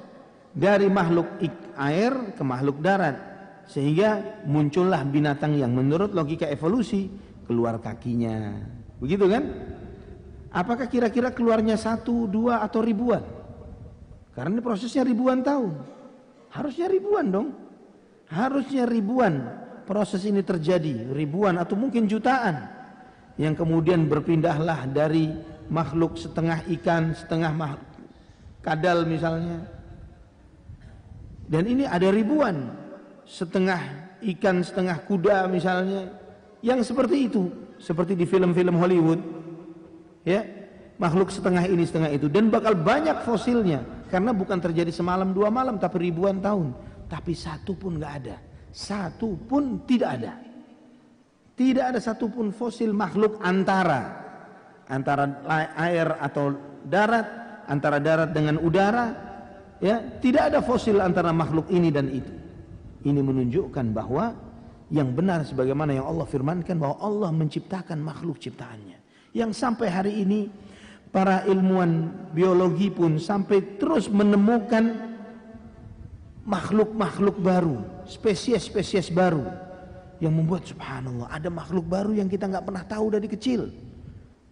dari makhluk air ke makhluk darat sehingga muncullah binatang yang menurut logika evolusi keluar kakinya. Begitu kan? Apakah kira-kira keluarnya satu, dua atau ribuan? Karena prosesnya ribuan tahun. Harusnya ribuan dong. Harusnya ribuan proses ini terjadi, ribuan atau mungkin jutaan. Yang kemudian berpindahlah dari makhluk setengah ikan, setengah makhluk kadal misalnya. Dan ini ada ribuan, setengah ikan, setengah kuda misalnya, yang seperti itu, seperti di film-film Hollywood, ya. Makhluk setengah ini setengah itu, dan bakal banyak fosilnya, karena bukan terjadi semalam dua malam, tapi ribuan tahun, tapi satu pun nggak ada, satu pun tidak ada, tidak ada satupun fosil makhluk antara antara air atau darat, antara darat dengan udara, ya, tidak ada fosil antara makhluk ini dan itu. Ini menunjukkan bahwa yang benar sebagaimana yang Allah firmankan bahwa Allah menciptakan makhluk ciptaannya. Yang sampai hari ini para ilmuwan biologi pun sampai terus menemukan makhluk-makhluk baru, spesies-spesies baru yang membuat subhanallah ada makhluk baru yang kita nggak pernah tahu dari kecil.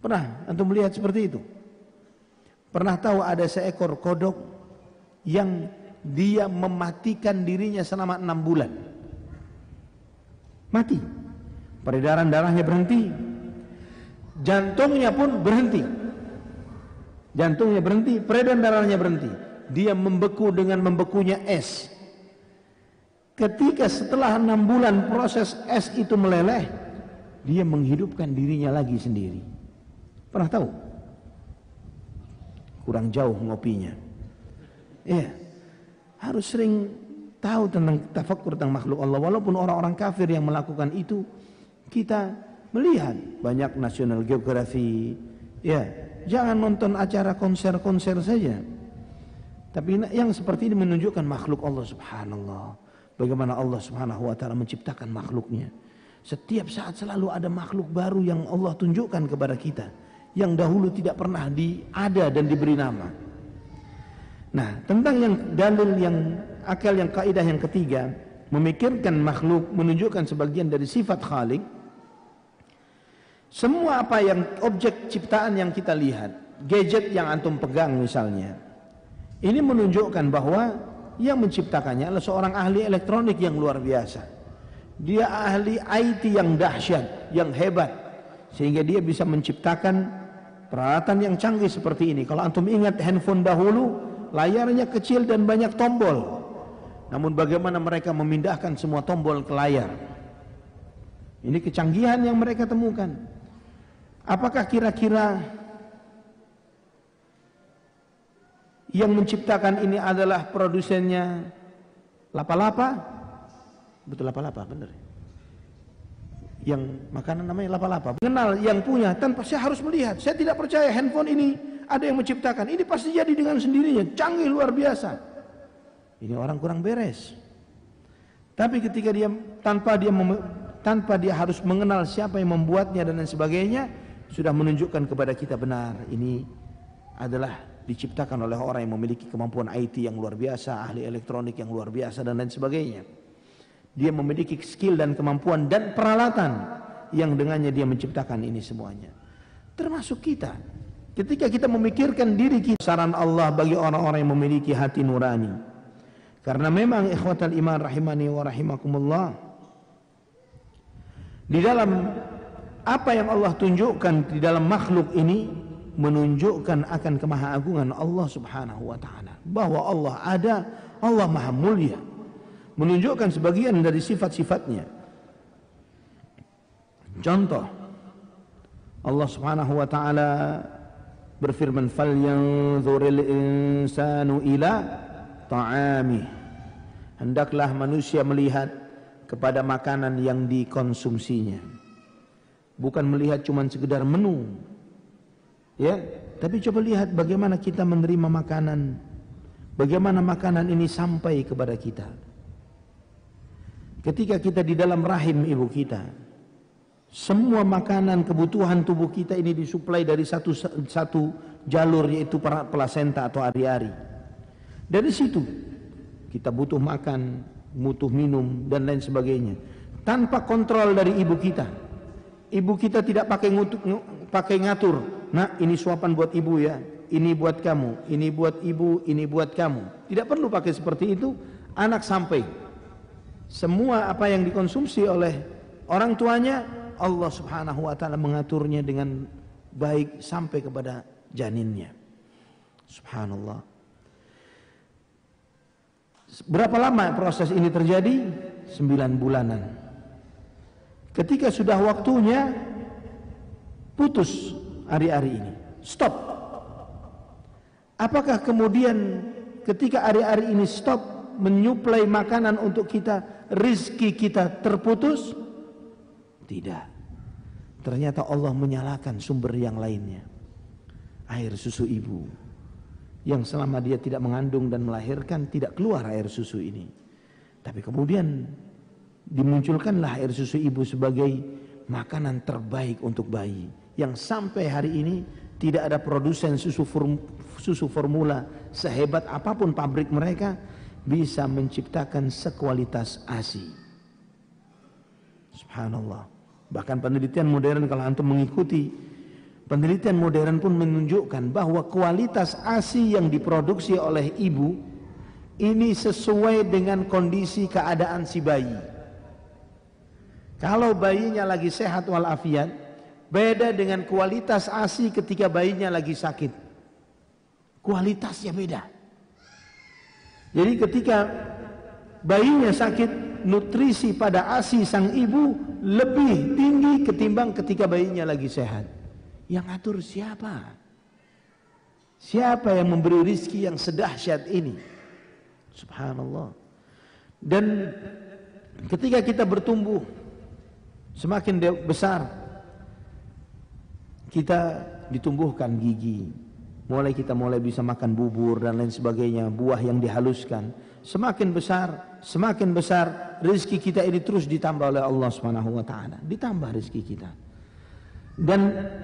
Pernah antum melihat seperti itu? Pernah tahu ada seekor kodok yang dia mematikan dirinya selama enam bulan. Mati. Peredaran darahnya berhenti. Jantungnya pun berhenti. Jantungnya berhenti, peredaran darahnya berhenti. Dia membeku dengan membekunya es. Ketika setelah enam bulan proses es itu meleleh, dia menghidupkan dirinya lagi sendiri. Pernah tahu? Kurang jauh ngopinya. Iya. Harus sering tahu tentang tafakur tentang makhluk Allah. Walaupun orang-orang kafir yang melakukan itu, kita melihat banyak National Geography, ya Jangan nonton acara konser-konser saja. Tapi yang seperti ini menunjukkan makhluk Allah subhanallah. Bagaimana Allah subhanahu wa ta'ala menciptakan makhluknya. Setiap saat selalu ada makhluk baru yang Allah tunjukkan kepada kita. Yang dahulu tidak pernah di, ada dan diberi nama. Nah tentang yang dalil yang akal yang kaidah yang ketiga. Memikirkan makhluk menunjukkan sebagian dari sifat khalik semua apa yang objek ciptaan yang kita lihat, gadget yang antum pegang misalnya, ini menunjukkan bahwa yang menciptakannya adalah seorang ahli elektronik yang luar biasa. Dia ahli IT yang dahsyat, yang hebat, sehingga dia bisa menciptakan peralatan yang canggih seperti ini. Kalau antum ingat handphone dahulu, layarnya kecil dan banyak tombol. Namun bagaimana mereka memindahkan semua tombol ke layar? Ini kecanggihan yang mereka temukan. Apakah kira-kira yang menciptakan ini adalah produsennya lapa-lapa? Betul lapa-lapa, benar. Yang makanan namanya lapa-lapa. Mengenal yang punya tanpa saya harus melihat. Saya tidak percaya handphone ini ada yang menciptakan. Ini pasti jadi dengan sendirinya, canggih luar biasa. Ini orang kurang beres. Tapi ketika dia tanpa dia tanpa dia harus mengenal siapa yang membuatnya dan lain sebagainya, sudah menunjukkan kepada kita benar ini adalah diciptakan oleh orang yang memiliki kemampuan IT yang luar biasa, ahli elektronik yang luar biasa dan lain sebagainya. Dia memiliki skill dan kemampuan dan peralatan yang dengannya dia menciptakan ini semuanya. Termasuk kita. Ketika kita memikirkan diri kita saran Allah bagi orang-orang yang memiliki hati nurani. Karena memang ikhwatal iman rahimani wa rahimakumullah. Di dalam apa yang Allah tunjukkan di dalam makhluk ini menunjukkan akan kemahaagungan Allah Subhanahu wa taala bahwa Allah ada Allah Maha Mulia menunjukkan sebagian dari sifat-sifatnya contoh Allah Subhanahu wa taala berfirman falyanzuril insanu ila ta'ami hendaklah manusia melihat kepada makanan yang dikonsumsinya bukan melihat cuma sekedar menu. Ya, tapi coba lihat bagaimana kita menerima makanan. Bagaimana makanan ini sampai kepada kita. Ketika kita di dalam rahim ibu kita, semua makanan kebutuhan tubuh kita ini disuplai dari satu satu jalur yaitu plasenta atau ari-ari. Dari situ kita butuh makan, butuh minum dan lain sebagainya. Tanpa kontrol dari ibu kita, Ibu kita tidak pakai ngutuk, pakai ngatur. Nah, ini suapan buat ibu ya. Ini buat kamu, ini buat ibu, ini buat kamu. Tidak perlu pakai seperti itu. Anak sampai. Semua apa yang dikonsumsi oleh orang tuanya, Allah Subhanahu wa taala mengaturnya dengan baik sampai kepada janinnya. Subhanallah. Berapa lama proses ini terjadi? Sembilan bulanan. Ketika sudah waktunya putus hari-hari ini. Stop. Apakah kemudian ketika hari-hari ini stop menyuplai makanan untuk kita, rizki kita terputus? Tidak. Ternyata Allah menyalakan sumber yang lainnya. Air susu ibu. Yang selama dia tidak mengandung dan melahirkan tidak keluar air susu ini. Tapi kemudian dimunculkanlah air susu ibu sebagai makanan terbaik untuk bayi yang sampai hari ini tidak ada produsen susu form, susu formula sehebat apa pun pabrik mereka bisa menciptakan sekualitas ASI. Subhanallah. Bahkan penelitian modern kalau antum mengikuti penelitian modern pun menunjukkan bahwa kualitas ASI yang diproduksi oleh ibu ini sesuai dengan kondisi keadaan si bayi. Kalau bayinya lagi sehat walafiat, beda dengan kualitas ASI ketika bayinya lagi sakit. Kualitasnya beda. Jadi ketika bayinya sakit, nutrisi pada ASI sang ibu lebih tinggi ketimbang ketika bayinya lagi sehat. Yang atur siapa? Siapa yang memberi rizki yang sedahsyat ini? Subhanallah. Dan ketika kita bertumbuh semakin besar kita ditumbuhkan gigi. Mulai kita mulai bisa makan bubur dan lain sebagainya, buah yang dihaluskan. Semakin besar, semakin besar rezeki kita ini terus ditambah oleh Allah Subhanahu wa taala. Ditambah rezeki kita. Dan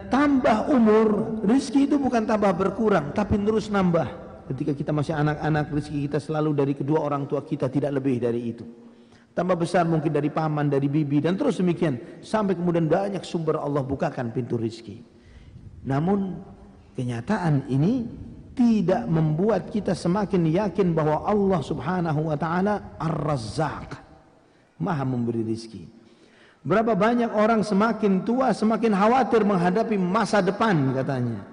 tambah umur, rezeki itu bukan tambah berkurang, tapi terus nambah. Ketika kita masih anak-anak, rezeki kita selalu dari kedua orang tua kita tidak lebih dari itu. Tambah besar mungkin dari paman, dari bibi, dan terus demikian. Sampai kemudian banyak sumber Allah bukakan pintu rezeki. Namun kenyataan ini tidak membuat kita semakin yakin bahwa Allah subhanahu wa ta'ala ar-razzaq. Maha memberi rezeki. Berapa banyak orang semakin tua semakin khawatir menghadapi masa depan katanya.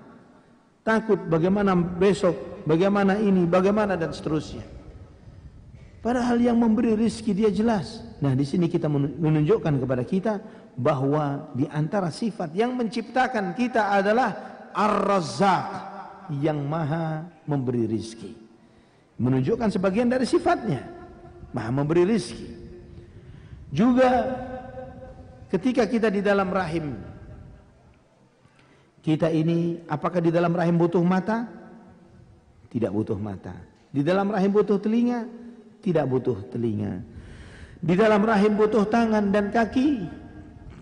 Takut bagaimana besok, bagaimana ini, bagaimana dan seterusnya. Padahal yang memberi rizki dia jelas. Nah di sini kita menunjukkan kepada kita bahwa di antara sifat yang menciptakan kita adalah Ar-Razzaq yang maha memberi rizki. Menunjukkan sebagian dari sifatnya. Maha memberi rizki. Juga Ketika kita di dalam rahim, kita ini apakah di dalam rahim butuh mata? Tidak butuh mata. Di dalam rahim butuh telinga? Tidak butuh telinga. Di dalam rahim butuh tangan dan kaki?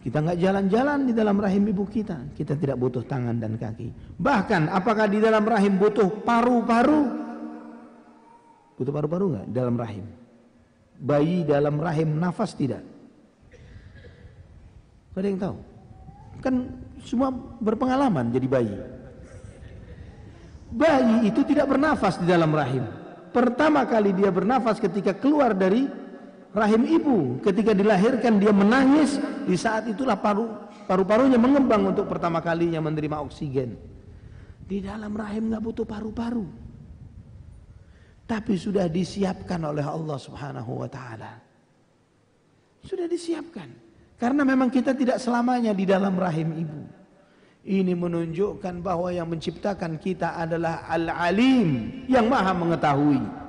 Kita nggak jalan-jalan di dalam rahim ibu kita. Kita tidak butuh tangan dan kaki. Bahkan apakah di dalam rahim butuh paru-paru? Butuh paru-paru nggak dalam rahim? Bayi dalam rahim nafas tidak? ada yang tahu? Kan semua berpengalaman jadi bayi. Bayi itu tidak bernafas di dalam rahim. Pertama kali dia bernafas ketika keluar dari rahim ibu. Ketika dilahirkan dia menangis. Di saat itulah paru paru-parunya mengembang untuk pertama kalinya menerima oksigen. Di dalam rahim nggak butuh paru-paru. Tapi sudah disiapkan oleh Allah Subhanahu wa taala. Sudah disiapkan. Karena memang kita tidak selamanya di dalam rahim ibu. Ini menunjukkan bahwa yang menciptakan kita adalah Al-Alim yang maha mengetahui.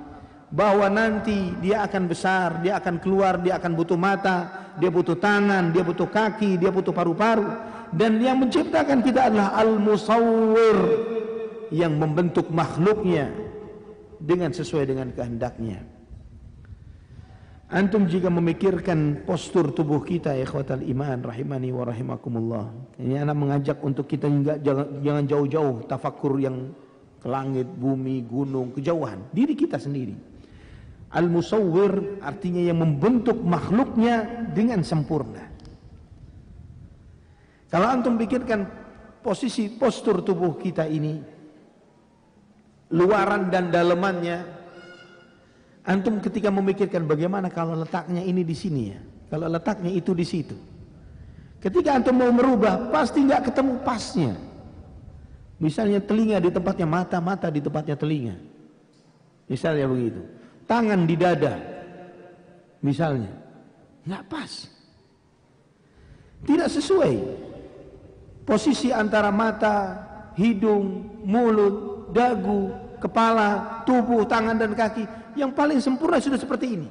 Bahwa nanti dia akan besar, dia akan keluar, dia akan butuh mata, dia butuh tangan, dia butuh kaki, dia butuh paru-paru. Dan yang menciptakan kita adalah Al-Musawwir yang membentuk makhluknya dengan sesuai dengan kehendaknya. Antum jika memikirkan postur tubuh kita ya iman rahimani wa rahimakumullah. Ini anak mengajak untuk kita juga jangan jauh-jauh tafakur yang ke langit, bumi, gunung, kejauhan. Diri kita sendiri. Al-musawwir artinya yang membentuk makhluknya dengan sempurna. Kalau antum pikirkan posisi postur tubuh kita ini, luaran dan dalemannya Antum ketika memikirkan bagaimana kalau letaknya ini di sini ya, kalau letaknya itu di situ. Ketika antum mau merubah, pasti nggak ketemu pasnya. Misalnya telinga di tempatnya mata, mata di tempatnya telinga. Misalnya begitu. Tangan di dada. Misalnya. Nggak pas. Tidak sesuai. Posisi antara mata, hidung, mulut, dagu, kepala, tubuh, tangan dan kaki yang paling sempurna sudah seperti ini.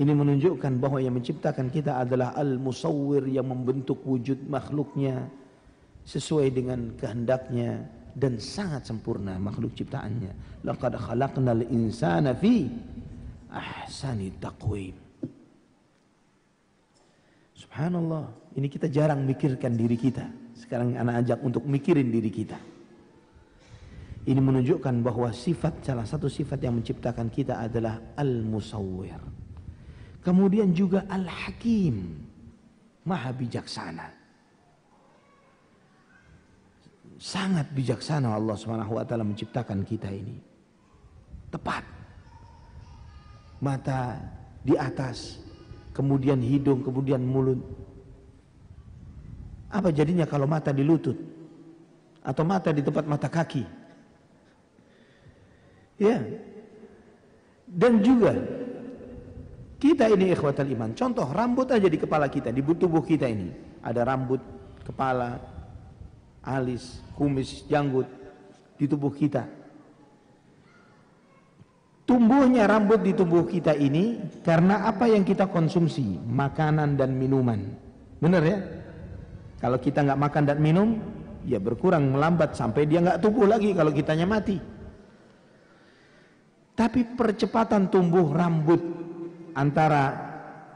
Ini menunjukkan bahwa yang menciptakan kita adalah Al-Musawwir yang membentuk wujud makhluknya sesuai dengan kehendaknya dan sangat sempurna makhluk ciptaannya. Laqad khalaqnal insana fi ahsani taqwim. Subhanallah, ini kita jarang mikirkan diri kita. Sekarang anak ajak untuk mikirin diri kita. Ini menunjukkan bahwa sifat salah satu sifat yang menciptakan kita adalah al-musawwir. Kemudian juga al-hakim, maha bijaksana. Sangat bijaksana Allah Subhanahu wa taala menciptakan kita ini. Tepat. Mata di atas, kemudian hidung, kemudian mulut. Apa jadinya kalau mata di lutut? Atau mata di tempat mata kaki? Ya. Dan juga kita ini ikhwatal iman. Contoh rambut aja di kepala kita, di tubuh kita ini. Ada rambut, kepala, alis, kumis, janggut di tubuh kita. Tumbuhnya rambut di tubuh kita ini karena apa yang kita konsumsi, makanan dan minuman. Benar ya? Kalau kita nggak makan dan minum, ya berkurang melambat sampai dia nggak tumbuh lagi kalau kitanya mati. Tapi percepatan tumbuh rambut antara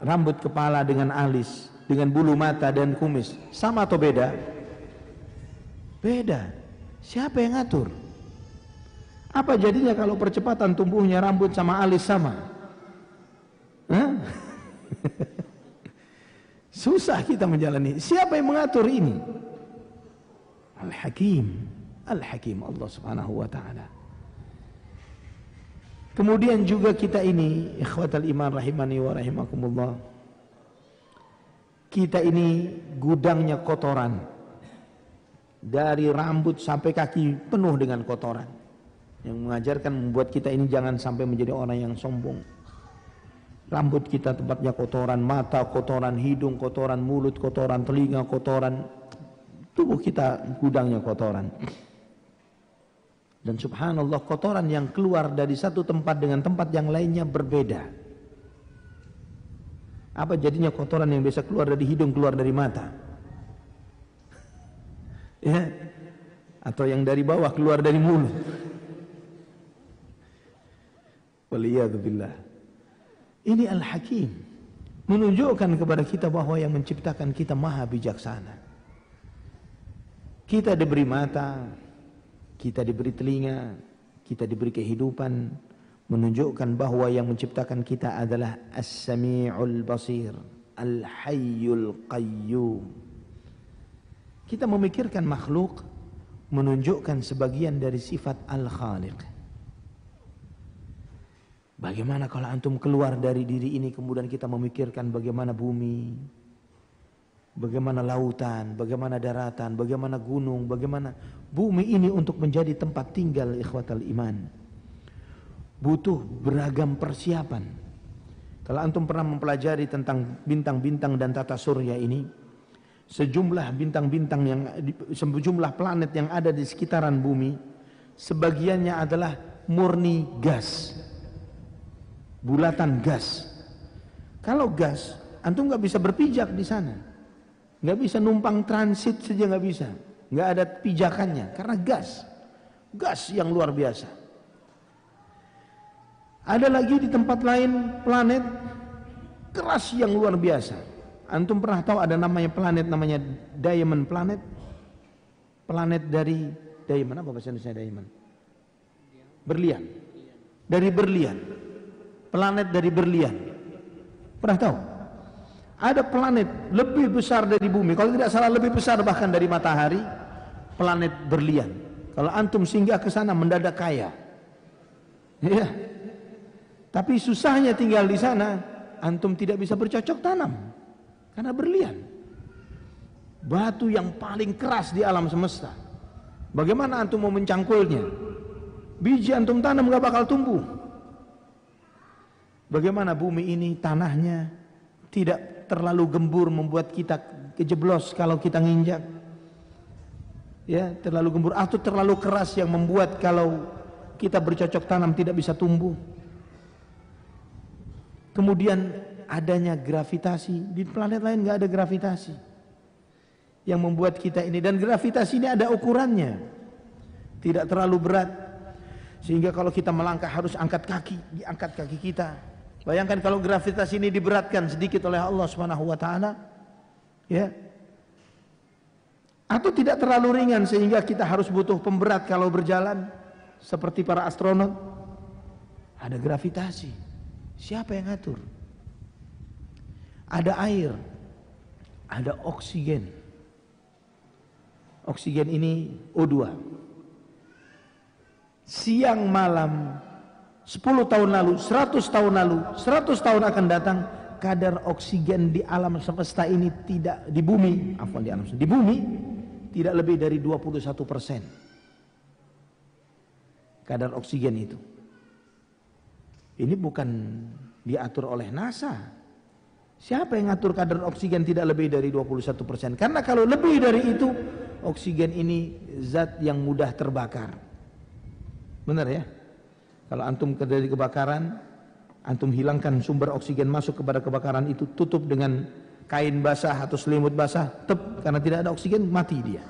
rambut kepala dengan alis, dengan bulu mata dan kumis, sama atau beda? Beda. Siapa yang ngatur? Apa jadinya kalau percepatan tumbuhnya rambut sama alis sama? Susah kita menjalani. Siapa yang mengatur ini? Al-Hakim. Al-Hakim Allah Subhanahu wa taala. Kemudian juga kita ini ikhwatal iman rahimani wa rahimakumullah. Kita ini gudangnya kotoran. Dari rambut sampai kaki penuh dengan kotoran. Yang mengajarkan membuat kita ini jangan sampai menjadi orang yang sombong. Rambut kita tempatnya kotoran, mata kotoran, hidung kotoran, mulut kotoran, telinga kotoran. Tubuh kita gudangnya kotoran. Dan subhanallah kotoran yang keluar dari satu tempat dengan tempat yang lainnya berbeda. Apa jadinya kotoran yang biasa keluar dari hidung keluar dari mata? Ya. Atau yang dari bawah keluar dari mulut. Waliyadzubillah. Ini Al-Hakim. Menunjukkan kepada kita bahwa yang menciptakan kita maha bijaksana. Kita diberi mata, kita diberi telinga, kita diberi kehidupan, menunjukkan bahwa yang menciptakan kita adalah As-Sami'ul Basir, Al-Hayyul Qayyum. Kita memikirkan makhluk menunjukkan sebagian dari sifat Al-Khaliq. Bagaimana kalau antum keluar dari diri ini kemudian kita memikirkan bagaimana bumi, bagaimana lautan, bagaimana daratan, bagaimana gunung, bagaimana bumi ini untuk menjadi tempat tinggal ikhwatal iman. Butuh beragam persiapan. Kalau antum pernah mempelajari tentang bintang-bintang dan tata surya ini, sejumlah bintang-bintang yang sejumlah planet yang ada di sekitaran bumi, sebagiannya adalah murni gas. Bulatan gas. Kalau gas, antum nggak bisa berpijak di sana nggak bisa numpang transit saja nggak bisa nggak ada pijakannya karena gas gas yang luar biasa ada lagi di tempat lain planet keras yang luar biasa antum pernah tahu ada namanya planet namanya diamond planet planet dari diamond apa bahasa Indonesia diamond berlian dari berlian planet dari berlian pernah tahu ada planet lebih besar dari bumi. Kalau tidak salah lebih besar bahkan dari matahari. Planet berlian. Kalau antum singgah ke sana mendadak kaya. Ya. Tapi susahnya tinggal di sana. Antum tidak bisa bercocok tanam. Karena berlian. Batu yang paling keras di alam semesta. Bagaimana antum mau mencangkulnya? Biji antum tanam gak bakal tumbuh. Bagaimana bumi ini tanahnya tidak terlalu gembur membuat kita kejeblos kalau kita nginjak. Ya, terlalu gembur atau terlalu keras yang membuat kalau kita bercocok tanam tidak bisa tumbuh. Kemudian adanya gravitasi di planet lain nggak ada gravitasi yang membuat kita ini dan gravitasi ini ada ukurannya tidak terlalu berat sehingga kalau kita melangkah harus angkat kaki diangkat kaki kita Bayangkan kalau gravitasi ini diberatkan sedikit oleh Allah Subhanahu wa taala, ya. Atau tidak terlalu ringan sehingga kita harus butuh pemberat kalau berjalan seperti para astronot. Ada gravitasi. Siapa yang ngatur? Ada air. Ada oksigen. Oksigen ini O2. Siang malam 10 tahun lalu, 100 tahun lalu, 100 tahun akan datang kadar oksigen di alam semesta ini tidak di bumi, apa di alam di bumi tidak lebih dari 21 persen kadar oksigen itu. Ini bukan diatur oleh NASA. Siapa yang ngatur kadar oksigen tidak lebih dari 21%? Karena kalau lebih dari itu, oksigen ini zat yang mudah terbakar. Benar ya? Kalau antum terjadi kebakaran, antum hilangkan sumber oksigen masuk kepada kebakaran itu, tutup dengan kain basah atau selimut basah, tep, karena tidak ada oksigen, mati dia.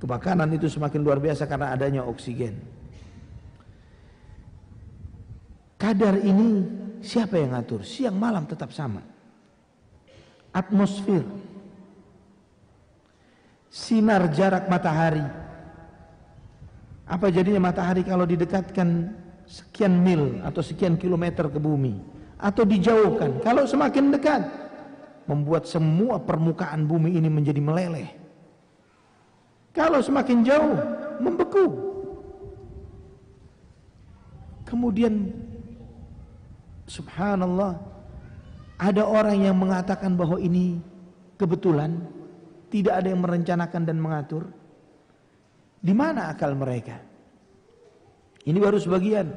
Kebakaran itu semakin luar biasa karena adanya oksigen. Kadar ini siapa yang ngatur? Siang malam tetap sama. Atmosfer. Sinar jarak matahari. Apa jadinya matahari kalau didekatkan sekian mil atau sekian kilometer ke bumi atau dijauhkan? Kalau semakin dekat membuat semua permukaan bumi ini menjadi meleleh. Kalau semakin jauh membeku. Kemudian Subhanallah. Ada orang yang mengatakan bahwa ini kebetulan Tidak ada yang merencanakan dan mengatur. Di mana akal mereka? Ini baru sebagian.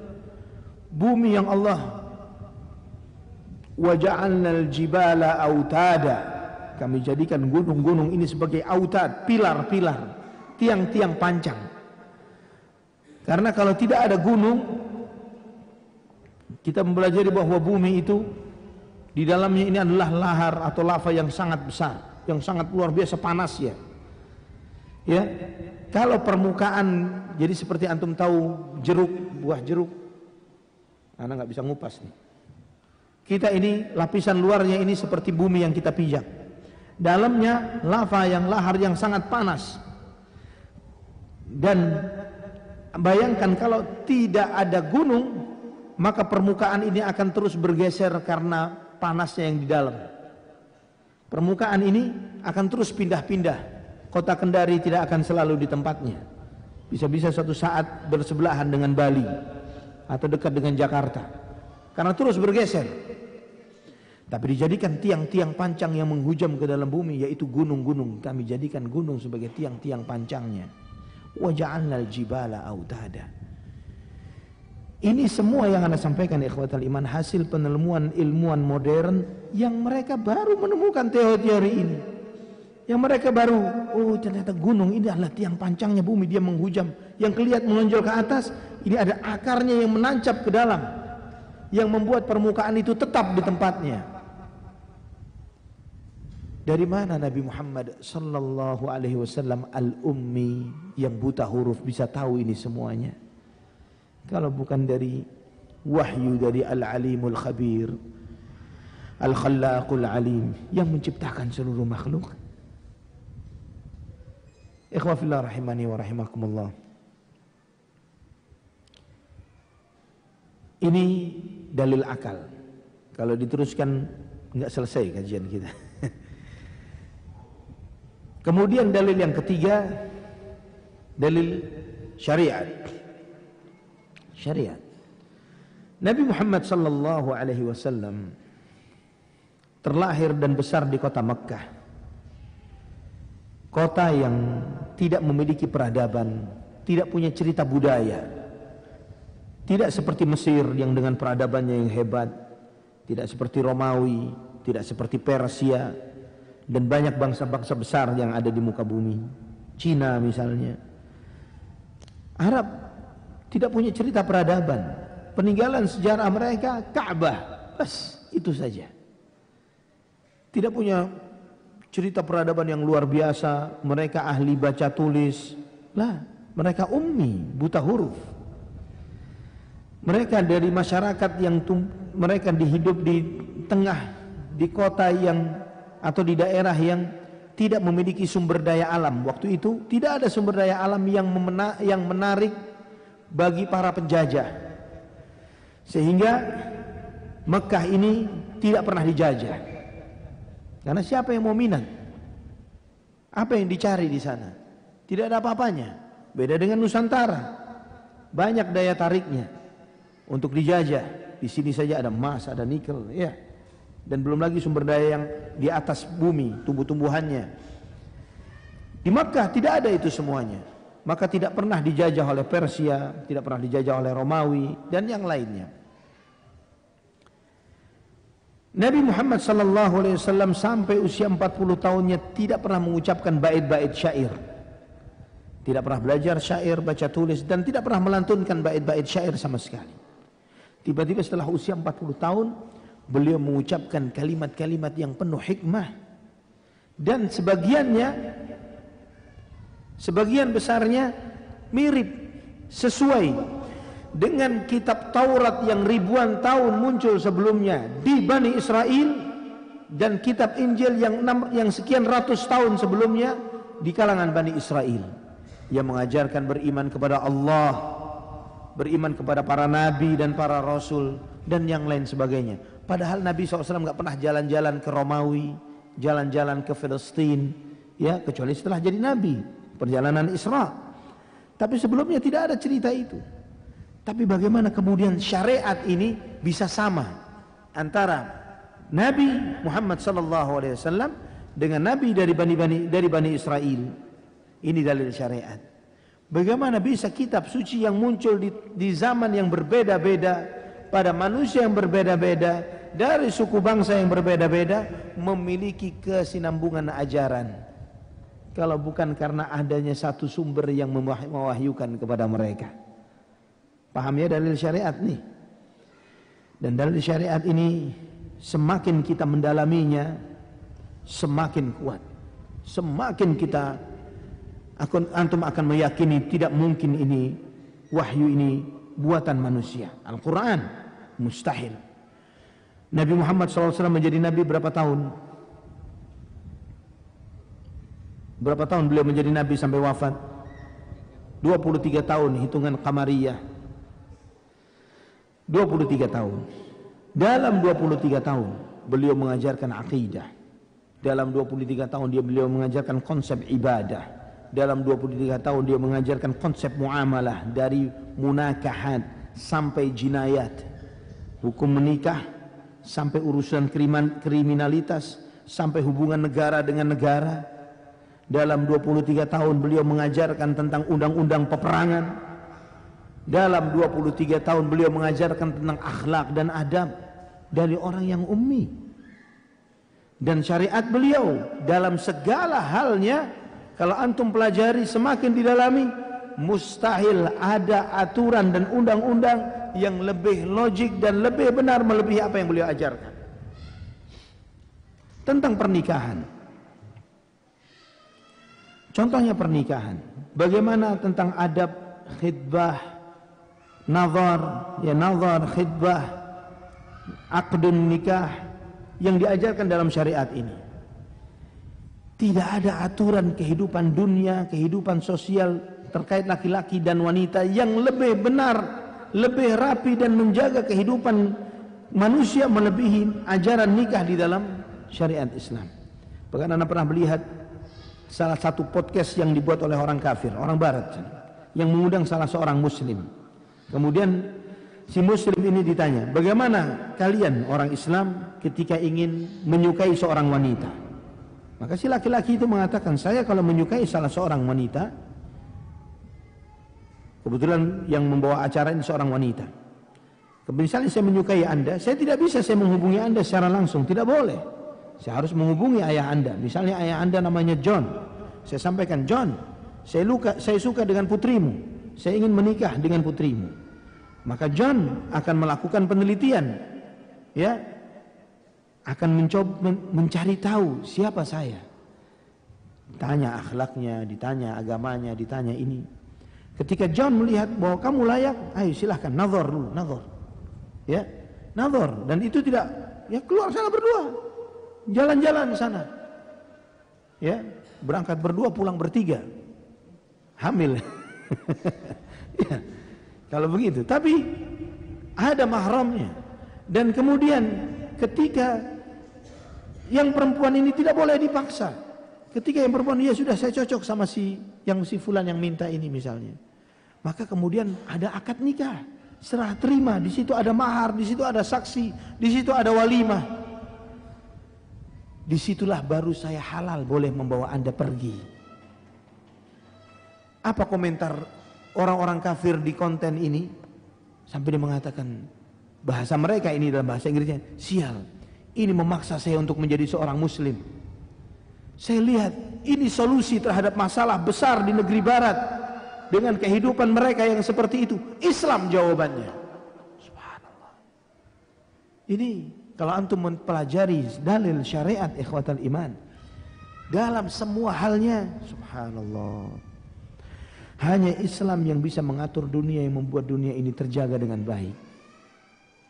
Bumi yang Allah Waja'alnal jibala autada Kami jadikan gunung-gunung ini sebagai autad Pilar-pilar Tiang-tiang panjang. Karena kalau tidak ada gunung kita mempelajari bahwa bumi itu di dalamnya ini adalah lahar atau lava yang sangat besar, yang sangat luar biasa panas ya. Ya, kalau permukaan jadi seperti antum tahu jeruk, buah jeruk, anak nggak bisa ngupas nih. Kita ini lapisan luarnya ini seperti bumi yang kita pijak. Dalamnya lava yang lahar yang sangat panas. Dan bayangkan kalau tidak ada gunung, maka permukaan ini akan terus bergeser karena panasnya yang di dalam. Permukaan ini akan terus pindah-pindah. Kota Kendari tidak akan selalu di tempatnya. Bisa-bisa suatu saat bersebelahan dengan Bali atau dekat dengan Jakarta. Karena terus bergeser. Tapi dijadikan tiang-tiang pancang yang menghujam ke dalam bumi yaitu gunung-gunung. Kami jadikan gunung sebagai tiang-tiang pancangnya. Waja'alnal jibala autada. Ini semua yang Anda sampaikan ikhwatal iman hasil penelmuan ilmuwan modern yang mereka baru menemukan teori-teori ini. Yang mereka baru, oh ternyata gunung ini adalah tiang pancangnya bumi, dia menghujam. Yang kelihatan menonjol ke atas, ini ada akarnya yang menancap ke dalam. Yang membuat permukaan itu tetap di tempatnya. Dari mana Nabi Muhammad sallallahu alaihi wasallam al-ummi yang buta huruf bisa tahu ini semuanya? Kalau bukan dari wahyu dari Al-Alimul Khabir Al-Khallaqul Alim yang menciptakan seluruh makhluk. Ikhwah fillah rahimani wa rahimakumullah. Ini dalil akal. Kalau diteruskan enggak selesai kajian kita. Kemudian dalil yang ketiga Dalil syariat syariat. Nabi Muhammad sallallahu alaihi wasallam terlahir dan besar di kota Mekkah. Kota yang tidak memiliki peradaban, tidak punya cerita budaya. Tidak seperti Mesir yang dengan peradabannya yang hebat, tidak seperti Romawi, tidak seperti Persia dan banyak bangsa-bangsa besar yang ada di muka bumi. Cina misalnya. Arab tidak punya cerita peradaban. Peninggalan sejarah mereka Ka'bah. Bas, itu saja. Tidak punya cerita peradaban yang luar biasa. Mereka ahli baca tulis. Lah, mereka ummi, buta huruf. Mereka dari masyarakat yang mereka dihidup di tengah di kota yang atau di daerah yang tidak memiliki sumber daya alam. Waktu itu tidak ada sumber daya alam yang memena, yang menarik bagi para penjajah. Sehingga Mekah ini tidak pernah dijajah. Karena siapa yang mau minat? Apa yang dicari di sana? Tidak ada apa-apanya. Beda dengan Nusantara. Banyak daya tariknya untuk dijajah. Di sini saja ada emas, ada nikel, ya. Dan belum lagi sumber daya yang di atas bumi, tumbuh-tumbuhannya. Di Makkah tidak ada itu semuanya maka tidak pernah dijajah oleh Persia, tidak pernah dijajah oleh Romawi dan yang lainnya. Nabi Muhammad sallallahu alaihi wasallam sampai usia 40 tahunnya tidak pernah mengucapkan bait-bait syair. Tidak pernah belajar syair, baca tulis dan tidak pernah melantunkan bait-bait syair sama sekali. Tiba-tiba setelah usia 40 tahun, beliau mengucapkan kalimat-kalimat yang penuh hikmah dan sebagiannya sebagian besarnya mirip sesuai dengan kitab Taurat yang ribuan tahun muncul sebelumnya di Bani Israel dan kitab Injil yang enam, yang sekian ratus tahun sebelumnya di kalangan Bani Israel. Yang mengajarkan beriman kepada Allah beriman kepada para nabi dan para rasul dan yang lain sebagainya. Padahal Nabi SAW nggak pernah jalan-jalan ke Romawi jalan-jalan ke Palestina ya kecuali setelah jadi nabi perjalanan Isra tapi sebelumnya tidak ada cerita itu tapi bagaimana kemudian syariat ini bisa sama antara Nabi Muhammad sallallahu alaihi wasallam dengan nabi dari Bani Bani dari Bani Israel. Ini dalil syariat. Bagaimana bisa kitab suci yang muncul di, di zaman yang berbeda-beda pada manusia yang berbeda-beda dari suku bangsa yang berbeda-beda memiliki kesinambungan ajaran. Kalau bukan karena adanya satu sumber yang mewahyukan kepada mereka. Paham ya dalil syariat nih. Dan dalil syariat ini semakin kita mendalaminya semakin kuat. Semakin kita akan antum akan meyakini tidak mungkin ini wahyu ini buatan manusia. Al-Qur'an mustahil. Nabi Muhammad SAW menjadi nabi berapa tahun? Berapa tahun beliau menjadi nabi sampai wafat? 23 tahun hitungan qamariyah 23 tahun. Dalam 23 tahun beliau mengajarkan akidah. Dalam 23 tahun dia beliau mengajarkan konsep ibadah. Dalam 23 tahun dia mengajarkan konsep muamalah dari munakahat sampai jinayat. Hukum menikah sampai urusan kriminalitas sampai hubungan negara dengan negara. Dalam 23 tahun beliau mengajarkan tentang undang-undang peperangan dalam 23 tahun beliau mengajarkan tentang akhlak dan adab dari orang yang ummi. Dan syariat beliau dalam segala halnya kalau antum pelajari semakin didalami mustahil ada aturan dan undang-undang yang lebih logik dan lebih benar melebihi apa yang beliau ajarkan. Tentang pernikahan. Contohnya pernikahan. Bagaimana tentang adab khidbah nazar, ya nazar, khidbah, akdun nikah yang diajarkan dalam syariat ini. Tidak ada aturan kehidupan dunia, kehidupan sosial terkait laki-laki dan wanita yang lebih benar, lebih rapi dan menjaga kehidupan manusia melebihi ajaran nikah di dalam syariat Islam. Bahkan anda pernah melihat salah satu podcast yang dibuat oleh orang kafir, orang barat yang mengundang salah seorang muslim Kemudian si muslim ini ditanya, bagaimana kalian orang Islam ketika ingin menyukai seorang wanita? Maka si laki-laki itu mengatakan, saya kalau menyukai salah seorang wanita, kebetulan yang membawa acara ini seorang wanita. Misalnya saya menyukai anda, saya tidak bisa saya menghubungi anda secara langsung, tidak boleh. Saya harus menghubungi ayah anda. Misalnya ayah anda namanya John. Saya sampaikan, John, saya, luka, saya suka dengan putrimu. Saya ingin menikah dengan putrimu. Maka John akan melakukan penelitian, ya, akan mencoba mencari tahu siapa saya. Tanya akhlaknya, ditanya agamanya, ditanya ini. Ketika John melihat bahwa kamu layak, ayo silahkan nazar dulu, nazar. Ya, nazar dan itu tidak ya keluar sana berdua. Jalan-jalan sana. Ya, berangkat berdua pulang bertiga. Hamil. ya. Kalau begitu, tapi ada mahramnya. Dan kemudian ketika yang perempuan ini tidak boleh dipaksa. Ketika yang perempuan ya sudah saya cocok sama si yang si fulan yang minta ini misalnya. Maka kemudian ada akad nikah, serah terima, di situ ada mahar, di situ ada saksi, di situ ada walimah. Di situlah baru saya halal boleh membawa anda pergi. Apa komentar orang-orang kafir di konten ini sampai dia mengatakan bahasa mereka ini dalam bahasa Inggrisnya sial Ini memaksa saya untuk menjadi seorang muslim. Saya lihat ini solusi terhadap masalah besar di negeri barat dengan kehidupan mereka yang seperti itu. Islam jawabannya. Subhanallah. Ini kalau antum mempelajari dalil syariat ikhwatal iman dalam semua halnya subhanallah hanya Islam yang bisa mengatur dunia yang membuat dunia ini terjaga dengan baik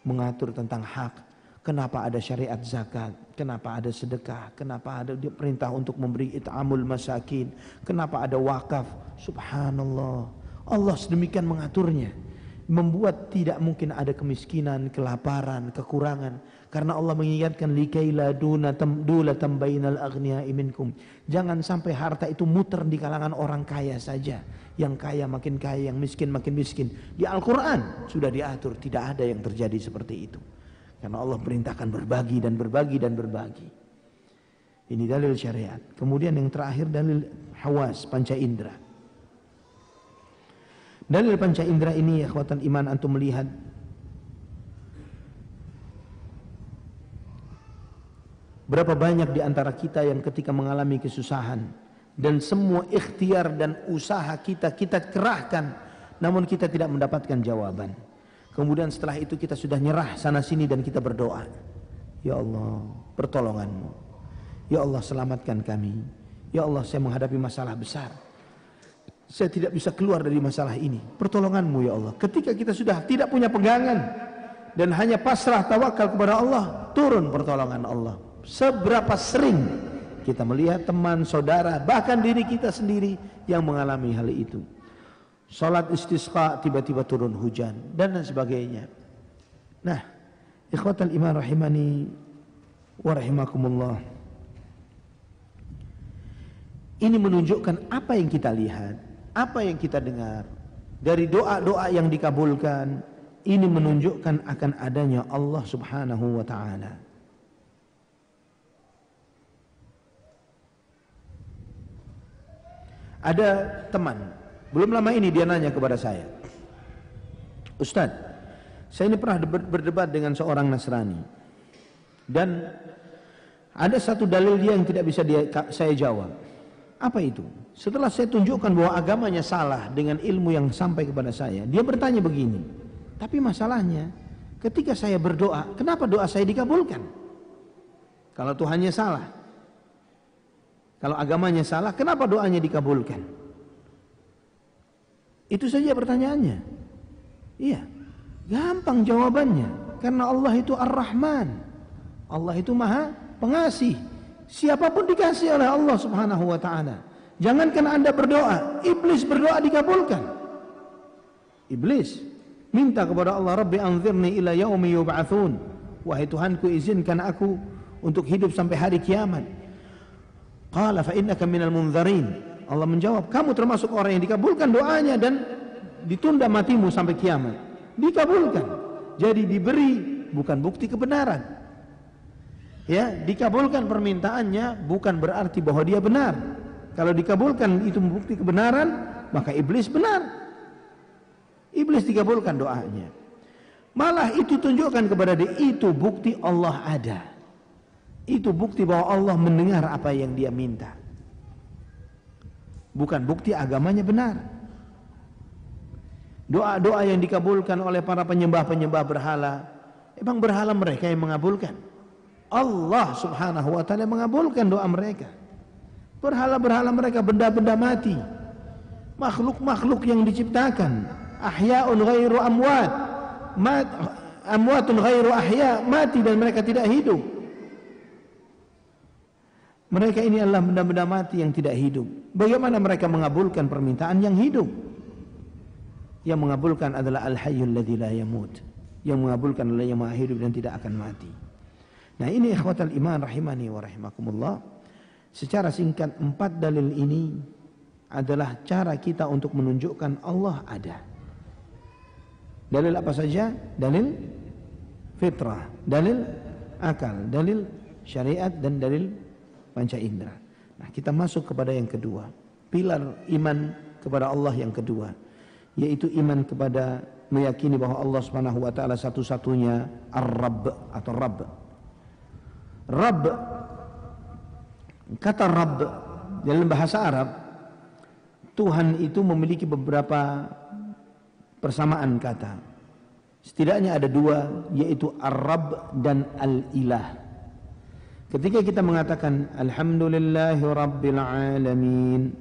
mengatur tentang hak Kenapa ada syariat zakat? Kenapa ada sedekah? Kenapa ada perintah untuk memberi it'amul masakin? Kenapa ada wakaf? Subhanallah. Allah sedemikian mengaturnya. Membuat tidak mungkin ada kemiskinan, kelaparan, kekurangan. Karena Allah mengingatkan likaila duna dula tambainal aghniya minkum. Jangan sampai harta itu muter di kalangan orang kaya saja. Yang kaya makin kaya, yang miskin makin miskin. Di Al-Quran sudah diatur, tidak ada yang terjadi seperti itu. Karena Allah perintahkan berbagi dan berbagi dan berbagi. Ini dalil syariat. Kemudian yang terakhir dalil hawas, panca indera. Dalil panca indera ini ya kekuatan iman antum melihat Berapa banyak di antara kita yang ketika mengalami kesusahan dan semua ikhtiar dan usaha kita kita kerahkan namun kita tidak mendapatkan jawaban. Kemudian setelah itu kita sudah nyerah sana sini dan kita berdoa. Ya Allah, pertolonganmu. Ya Allah, selamatkan kami. Ya Allah, saya menghadapi masalah besar. Saya tidak bisa keluar dari masalah ini. Pertolonganmu ya Allah. Ketika kita sudah tidak punya pegangan dan hanya pasrah tawakal kepada Allah, turun pertolongan Allah. Seberapa sering kita melihat teman, saudara, bahkan diri kita sendiri yang mengalami hal itu. Salat istisqa tiba-tiba turun hujan dan lain sebagainya. Nah, ikhwatal iman rahimani wa rahimakumullah. Ini menunjukkan apa yang kita lihat, apa yang kita dengar dari doa-doa yang dikabulkan. Ini menunjukkan akan adanya Allah Subhanahu wa taala. Ada teman belum lama ini dia nanya kepada saya. Ustadz, saya ini pernah berdebat dengan seorang Nasrani. Dan ada satu dalil dia yang tidak bisa dia, saya jawab. Apa itu? Setelah saya tunjukkan bahwa agamanya salah dengan ilmu yang sampai kepada saya, dia bertanya begini. Tapi masalahnya, ketika saya berdoa, kenapa doa saya dikabulkan? Kalau Tuhannya salah. Kalau agamanya salah, kenapa doanya dikabulkan? Itu saja pertanyaannya. Iya. Gampang jawabannya. Karena Allah itu Ar-Rahman. Allah itu Maha Pengasih. Siapa pun dikasih oleh Allah Subhanahu wa taala. Jangankan Anda berdoa, iblis berdoa dikabulkan. Iblis minta kepada Allah, "Rabbi anzirni ila yaumi yub'atsun." Wahai Tuhanku izinkan aku untuk hidup sampai hari kiamat. Qala fa innaka minal munzarin. Allah menjawab, kamu termasuk orang yang dikabulkan doanya dan ditunda matimu sampai kiamat. Dikabulkan. Jadi diberi bukan bukti kebenaran. Ya, dikabulkan permintaannya bukan berarti bahwa dia benar. Kalau dikabulkan itu bukti kebenaran, maka iblis benar. Iblis dikabulkan doanya. Malah itu tunjukkan kepada dia itu bukti Allah ada. Itu bukti bahwa Allah mendengar apa yang dia minta. Bukan bukti agamanya benar. Doa-doa yang dikabulkan oleh para penyembah-penyembah berhala, emang berhala mereka yang mengabulkan. Allah subhanahu wa ta'ala mengabulkan doa mereka. Berhala-berhala mereka benda-benda mati. Makhluk-makhluk yang diciptakan. Ahya'un ghairu amwat. Mat, amwatun ghairu ahya. Mati dan mereka tidak hidup. Mereka ini adalah benda-benda mati yang tidak hidup. Bagaimana mereka mengabulkan permintaan yang hidup? Yang mengabulkan adalah Al-Hayyul ladzi la yamut. Yang mengabulkan adalah yang maha hidup dan tidak akan mati. Nah ini ikhwatal iman rahimani wa rahimakumullah. Secara singkat empat dalil ini adalah cara kita untuk menunjukkan Allah ada. Dalil apa saja? Dalil fitrah, dalil akal, dalil syariat dan dalil panca indera. Nah, kita masuk kepada yang kedua. Pilar iman kepada Allah yang kedua, yaitu iman kepada meyakini bahwa Allah Subhanahu wa taala satu-satunya Ar-Rabb atau Rabb. Rabb kata Rabb dalam bahasa Arab Tuhan itu memiliki beberapa persamaan kata. Setidaknya ada dua yaitu Ar-Rabb dan Al-Ilah. Ketika kita mengatakan Alhamdulillahi Rabbil Alamin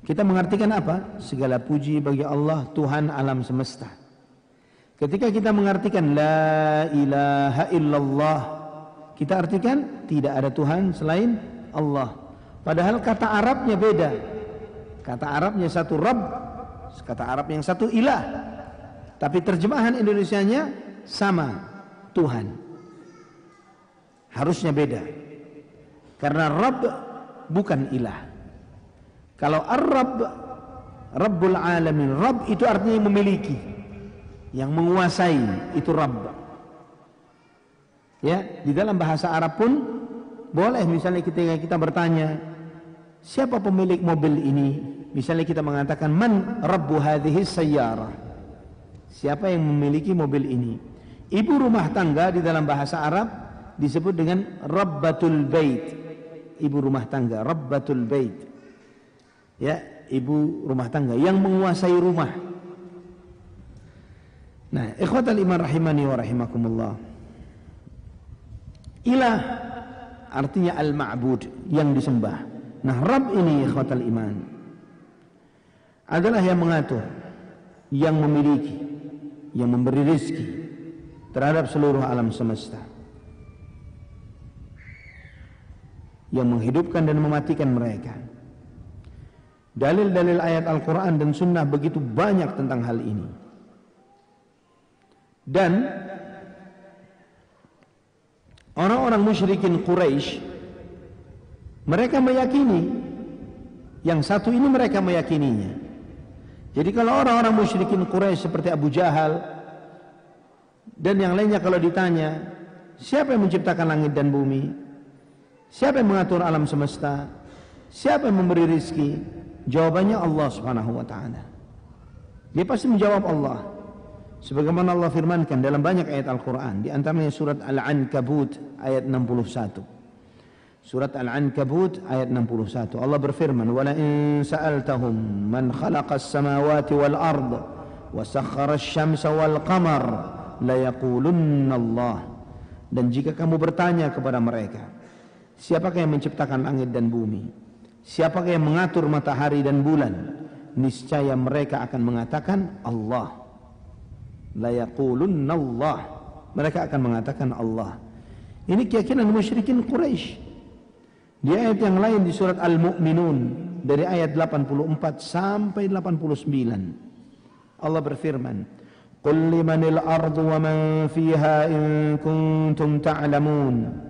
Kita mengartikan apa? Segala puji bagi Allah Tuhan alam semesta. Ketika kita mengartikan La ilaha illallah Kita artikan tidak ada Tuhan selain Allah. Padahal kata Arabnya beda. Kata Arabnya satu Rabb Kata Arab yang satu ilah. Tapi terjemahan Indonesianya sama Tuhan harusnya beda. Karena Rabb bukan ilah. Kalau Ar-Rabb, Rabbul Alamin, Rabb itu artinya yang memiliki, yang menguasai, itu Rabb. Ya, di dalam bahasa Arab pun boleh misalnya ketika kita bertanya, siapa pemilik mobil ini? Misalnya kita mengatakan man rabbu hadhihi sayyarah. Siapa yang memiliki mobil ini? Ibu rumah tangga di dalam bahasa Arab disebut dengan Rabbatul Bait. Ibu rumah tangga, Rabbatul Bait. Ya, ibu rumah tangga yang menguasai rumah. Nah, ikhwatal iman rahimani wa rahimakumullah. Ilah artinya al-ma'bud yang disembah. Nah, Rabb ini ikhwatal iman adalah yang mengatur, yang memiliki, yang memberi rezeki terhadap seluruh alam semesta. Yang menghidupkan dan mematikan mereka. Dalil-dalil ayat Al-Quran dan Sunnah begitu banyak tentang hal ini. Dan orang-orang musyrikin Quraisy mereka meyakini yang satu ini mereka meyakininya. Jadi kalau orang-orang musyrikin Quraisy seperti Abu Jahal dan yang lainnya kalau ditanya, siapa yang menciptakan langit dan bumi? Siapa yang mengatur alam semesta? Siapa yang memberi rizki? Jawabannya Allah Subhanahu wa taala. Dia pasti menjawab Allah. Sebagaimana Allah firmankan dalam banyak ayat Al-Qur'an, di antaranya surat Al-Ankabut ayat 61. Surat Al-Ankabut ayat 61. Allah berfirman, "Wa la in sa'altahum man khalaqas samawati wal ard wa sakhkhara asy-syamsa wal qamar la yaqulunna Allah." Dan jika kamu bertanya kepada mereka, Siapakah yang menciptakan langit dan bumi? Siapakah yang mengatur matahari dan bulan? Niscaya mereka akan mengatakan Allah. La Allah. Mereka akan mengatakan Allah. Ini keyakinan musyrikin Quraisy. Di ayat yang lain di surat Al-Mu'minun dari ayat 84 sampai 89. Allah berfirman, "Qul limanil ardu wa man fiha in kuntum ta'lamun."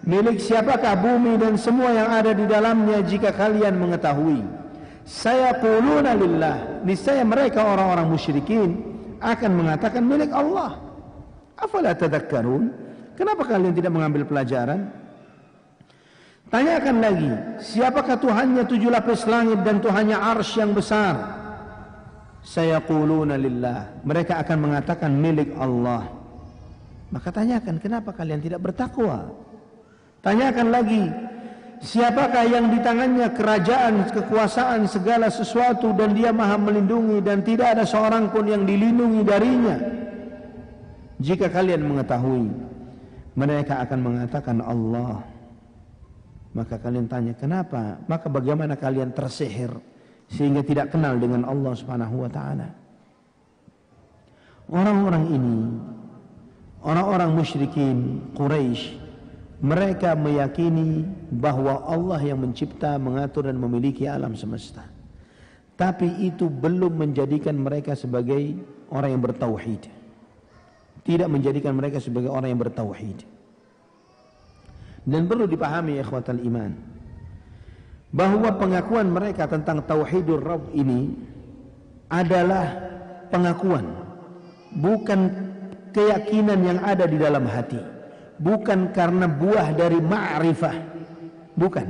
Milik siapakah bumi dan semua yang ada di dalamnya jika kalian mengetahui? Saya quluna lillah. Niscaya mereka orang-orang musyrikin akan mengatakan milik Allah. Afala tadakkarun? Kenapa kalian tidak mengambil pelajaran? Tanyakan lagi, siapakah Tuhannya tujuh lapis langit dan Tuhannya ars yang besar? Saya quluna lillah. Mereka akan mengatakan milik Allah. Maka tanyakan, kenapa kalian tidak bertakwa? Tanyakan lagi, siapakah yang di tangannya kerajaan, kekuasaan, segala sesuatu dan dia maha melindungi dan tidak ada seorang pun yang dilindungi darinya. Jika kalian mengetahui, mereka akan mengatakan Allah. Maka kalian tanya, kenapa? Maka bagaimana kalian tersihir sehingga tidak kenal dengan Allah Subhanahu wa taala? Orang-orang ini, orang-orang musyrikin Quraisy mereka meyakini bahwa Allah yang mencipta, mengatur dan memiliki alam semesta. Tapi itu belum menjadikan mereka sebagai orang yang bertauhid. Tidak menjadikan mereka sebagai orang yang bertauhid. Dan perlu dipahami ikhwatal iman. bahwa pengakuan mereka tentang tauhidur rabb ini adalah pengakuan bukan keyakinan yang ada di dalam hati bukan karena buah dari ma'rifah bukan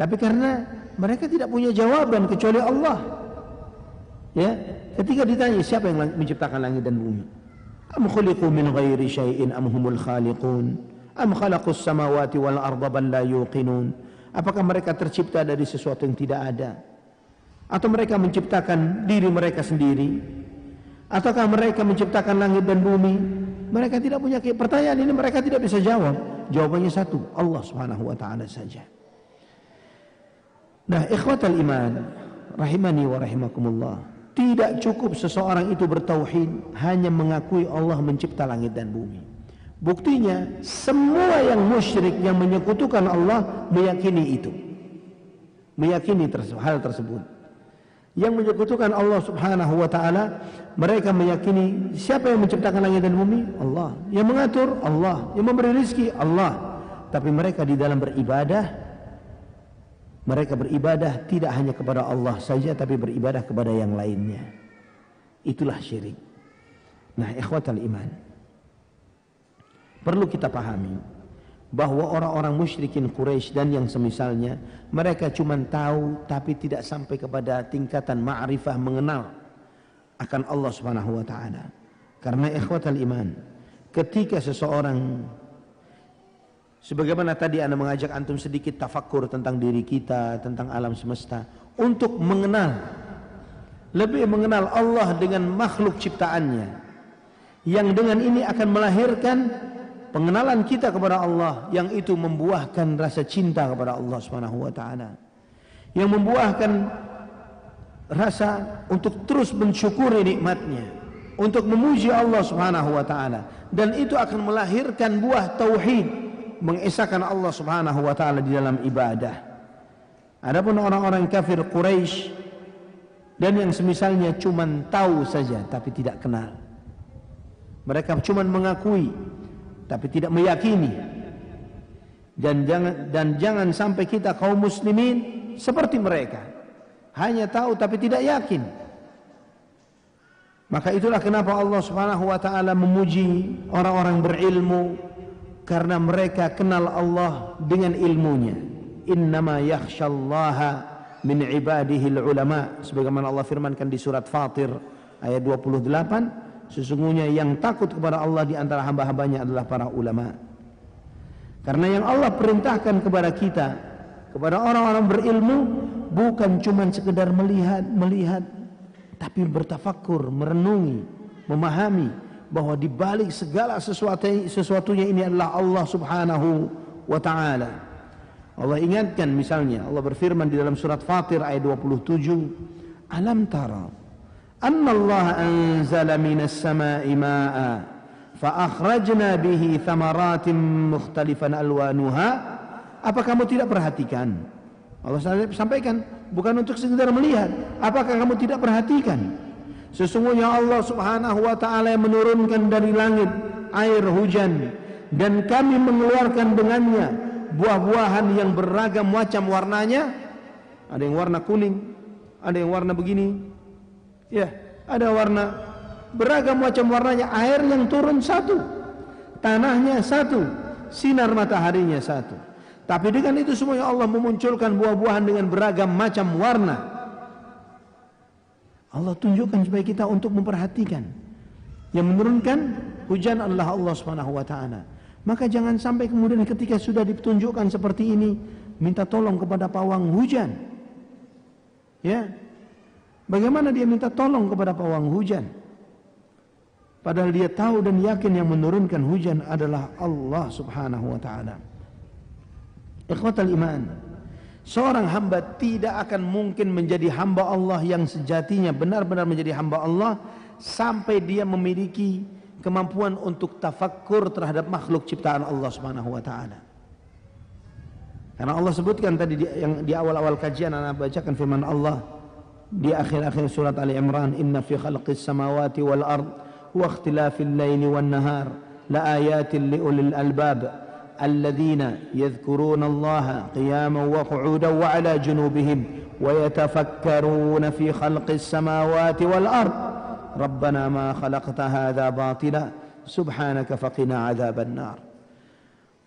tapi karena mereka tidak punya jawaban kecuali Allah ya ketika ditanya siapa yang menciptakan langit dan bumi am khuliqu min ghairi syai'in am humul khaliqun am khalaqus samawati wal arda bal la yuqinun Apakah mereka tercipta dari sesuatu yang tidak ada? Atau mereka menciptakan diri mereka sendiri? Ataukah mereka menciptakan langit dan bumi? Mereka tidak punya pertanyaan ini mereka tidak bisa jawab. Jawabannya satu, Allah Subhanahu wa taala saja. Nah, ikhwatal iman, rahimani wa rahimakumullah. Tidak cukup seseorang itu bertauhid hanya mengakui Allah mencipta langit dan bumi. Buktinya semua yang musyrik yang menyekutukan Allah meyakini itu. Meyakini hal tersebut. Yang menyekutukan Allah Subhanahu wa taala, mereka meyakini siapa yang menciptakan langit dan bumi? Allah. Yang mengatur Allah, yang memberi rezeki Allah. Tapi mereka di dalam beribadah mereka beribadah tidak hanya kepada Allah saja tapi beribadah kepada yang lainnya. Itulah syirik. Nah, ikhwatal iman. Perlu kita pahami bahwa orang-orang musyrikin Quraisy dan yang semisalnya mereka cuma tahu tapi tidak sampai kepada tingkatan ma'rifah mengenal akan Allah Subhanahu wa taala. Karena ikhwatal iman, ketika seseorang sebagaimana tadi Anda mengajak antum sedikit tafakkur tentang diri kita, tentang alam semesta untuk mengenal lebih mengenal Allah dengan makhluk ciptaannya yang dengan ini akan melahirkan pengenalan kita kepada Allah yang itu membuahkan rasa cinta kepada Allah Subhanahu wa taala. Yang membuahkan rasa untuk terus mensyukuri nikmatnya, untuk memuji Allah Subhanahu wa taala dan itu akan melahirkan buah tauhid, mengesahkan Allah Subhanahu wa taala di dalam ibadah. Adapun orang-orang kafir Quraisy dan yang semisalnya cuma tahu saja tapi tidak kenal. Mereka cuma mengakui tapi tidak meyakini. Dan jangan dan jangan sampai kita kaum muslimin seperti mereka. Hanya tahu tapi tidak yakin. Maka itulah kenapa Allah Subhanahu wa taala memuji orang-orang berilmu karena mereka kenal Allah dengan ilmunya. Innama yakhsyallaha min ibadihi ulama. Sebagaimana Allah firmankan di surat Fatir ayat 28 Sesungguhnya yang takut kepada Allah di antara hamba-hambanya adalah para ulama. Karena yang Allah perintahkan kepada kita, kepada orang-orang berilmu, bukan cuma sekedar melihat, melihat, tapi bertafakur, merenungi, memahami bahwa di balik segala sesuatu sesuatunya ini adalah Allah Subhanahu wa taala. Allah ingatkan misalnya Allah berfirman di dalam surat Fatir ayat 27, "Alam tara أن الله أنزل من السماء ماء فأخرجنا به ثمرات مختلفا ألوانها apa kamu tidak perhatikan Allah sampaikan bukan untuk sekedar melihat apakah kamu tidak perhatikan sesungguhnya Allah subhanahu wa ta'ala yang menurunkan dari langit air hujan dan kami mengeluarkan dengannya buah-buahan yang beragam macam warnanya ada yang warna kuning ada yang warna begini Ya, ada warna beragam macam warnanya. Air yang turun satu, tanahnya satu, sinar mataharinya satu. Tapi dengan itu semuanya Allah memunculkan buah-buahan dengan beragam macam warna. Allah tunjukkan supaya kita untuk memperhatikan. Yang menurunkan hujan adalah Allah Subhanahu wa taala. Maka jangan sampai kemudian ketika sudah ditunjukkan seperti ini minta tolong kepada pawang hujan. Ya, Bagaimana dia minta tolong kepada pawang hujan? Padahal dia tahu dan yakin yang menurunkan hujan adalah Allah subhanahu wa ta'ala. Ikhwatal iman. Seorang hamba tidak akan mungkin menjadi hamba Allah yang sejatinya benar-benar menjadi hamba Allah sampai dia memiliki kemampuan untuk tafakkur terhadap makhluk ciptaan Allah Subhanahu wa taala. Karena Allah sebutkan tadi di, yang di awal-awal kajian anak bacakan firman Allah لأخر أخر سورة آل عمران إن في خلق السماوات والأرض واختلاف الليل والنهار لآيات لأولي الألباب الذين يذكرون الله قياما وقعودا وعلى جنوبهم ويتفكرون في خلق السماوات والأرض. ربنا ما خلقت هذا باطلا سبحانك فقنا عذاب النار.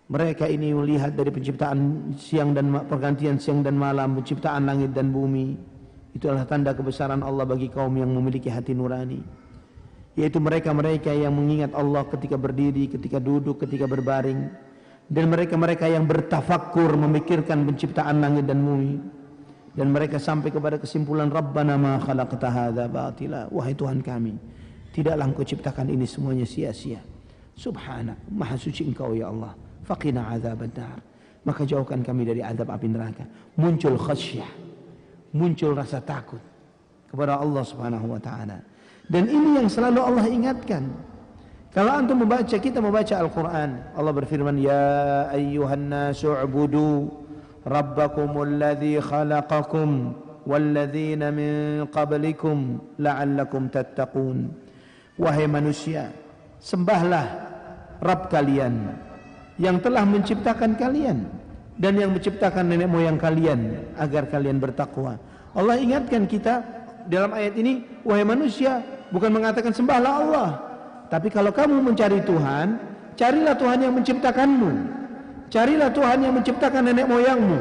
Mereka ini melihat dari penciptaan siang dan pergantian siang dan malam, penciptaan langit dan bumi, Itu adalah tanda kebesaran Allah bagi kaum yang memiliki hati nurani. Yaitu mereka-mereka yang mengingat Allah ketika berdiri, ketika duduk, ketika berbaring. Dan mereka-mereka yang bertafakur memikirkan penciptaan langit dan bumi. Dan mereka sampai kepada kesimpulan Rabbana ma khalaqta hadza batila. Wahai Tuhan kami, tidaklah Engkau ciptakan ini semuanya sia-sia. Subhanak, maha suci Engkau ya Allah faqina azab maka jauhkan kami dari azab api neraka muncul khasyah muncul rasa takut kepada Allah Subhanahu wa taala. Dan ini yang selalu Allah ingatkan. Kalau antum membaca kita membaca Al-Qur'an Allah berfirman ya ayyuhan nasu ubudu rabbakumul ladzi khalaqakum walladzina min qablikum la'allakum tattaqun. Wahai manusia sembahlah Rabb kalian yang telah menciptakan kalian dan yang menciptakan nenek moyang kalian agar kalian bertakwa. Allah ingatkan kita dalam ayat ini, wahai manusia, bukan mengatakan sembahlah Allah, tapi kalau kamu mencari Tuhan, carilah Tuhan yang menciptakanmu. Carilah Tuhan yang menciptakan nenek moyangmu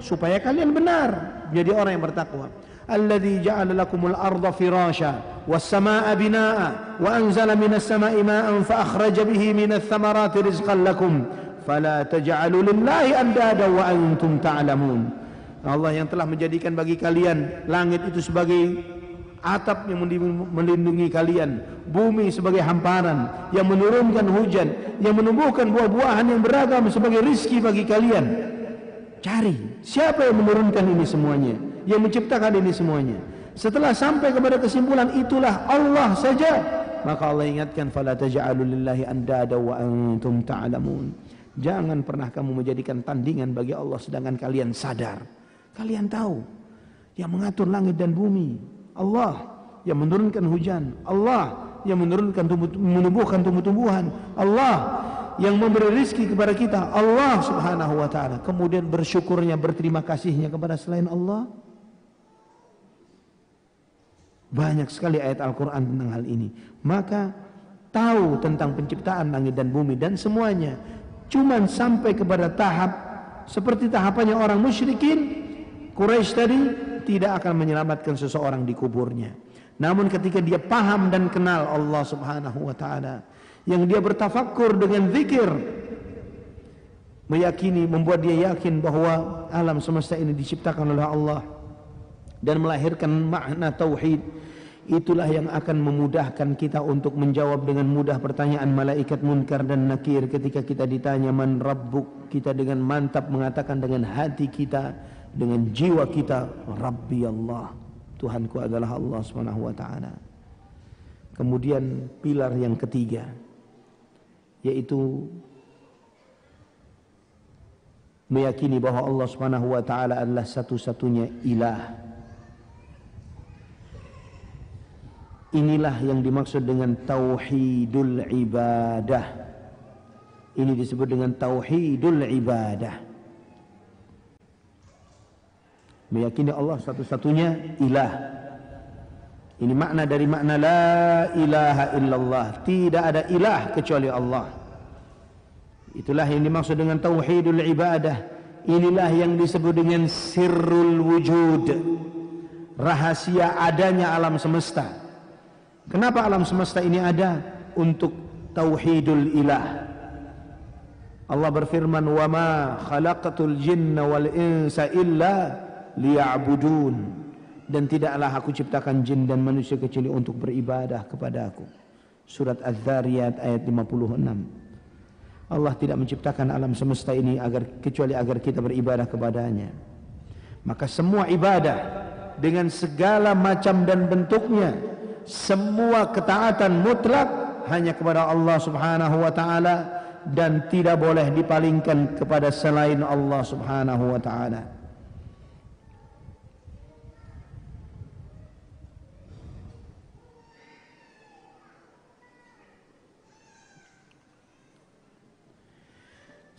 supaya kalian benar menjadi orang yang bertakwa. Alladzi ja'ala lakumul arda firasha was samaa'a binaa'a wa anzala minas samaa'i maa'an fa akhraja bihi minats thamarati rizqan lakum fala taj'alu lillahi andada wa antum ta'lamun Allah yang telah menjadikan bagi kalian langit itu sebagai atap yang melindungi kalian, bumi sebagai hamparan yang menurunkan hujan, yang menumbuhkan buah-buahan yang beragam sebagai rizki bagi kalian. Cari siapa yang menurunkan ini semuanya, yang menciptakan ini semuanya. Setelah sampai kepada kesimpulan itulah Allah saja, maka Allah ingatkan fala taj'alu lillahi andada wa antum Jangan pernah kamu menjadikan tandingan bagi Allah sedangkan kalian sadar. Kalian tahu yang mengatur langit dan bumi. Allah yang menurunkan hujan. Allah yang menurunkan tumbuh, menumbuhkan tumbuh-tumbuhan. Allah yang memberi rizki kepada kita. Allah subhanahu wa ta'ala. Kemudian bersyukurnya, berterima kasihnya kepada selain Allah. Banyak sekali ayat Al-Quran tentang hal ini. Maka tahu tentang penciptaan langit dan bumi dan semuanya. Cuman sampai kepada tahap seperti tahapannya orang musyrikin. Quraisy tadi tidak akan menyelamatkan seseorang di kuburnya. Namun ketika dia paham dan kenal Allah subhanahu wa ta'ala. Yang dia bertafakur dengan zikir. Meyakini, membuat dia yakin bahwa alam semesta ini diciptakan oleh Allah. Dan melahirkan makna tauhid Itulah yang akan memudahkan kita untuk menjawab dengan mudah pertanyaan malaikat munkar dan nakir ketika kita ditanya man rabbuk kita dengan mantap mengatakan dengan hati kita dengan jiwa kita Rabbi Allah Tuhanku adalah Allah Subhanahu wa taala. Kemudian pilar yang ketiga yaitu meyakini bahwa Allah Subhanahu wa taala adalah satu-satunya ilah Inilah yang dimaksud dengan tauhidul ibadah. Ini disebut dengan tauhidul ibadah. Meyakini Allah satu-satunya ilah. Ini makna dari makna la ilaha illallah. Tidak ada ilah kecuali Allah. Itulah yang dimaksud dengan tauhidul ibadah. Inilah yang disebut dengan sirrul wujud. Rahasia adanya alam semesta. Kenapa alam semesta ini ada? Untuk tauhidul ilah. Allah berfirman, "Wa ma khalaqatul jinna wal insa illa liya'budun." Dan tidaklah aku ciptakan jin dan manusia kecuali untuk beribadah kepada aku. Surat Az-Zariyat ayat 56. Allah tidak menciptakan alam semesta ini agar kecuali agar kita beribadah kepadanya. Maka semua ibadah dengan segala macam dan bentuknya semua ketaatan mutlak hanya kepada Allah Subhanahu wa taala dan tidak boleh dipalingkan kepada selain Allah Subhanahu wa taala.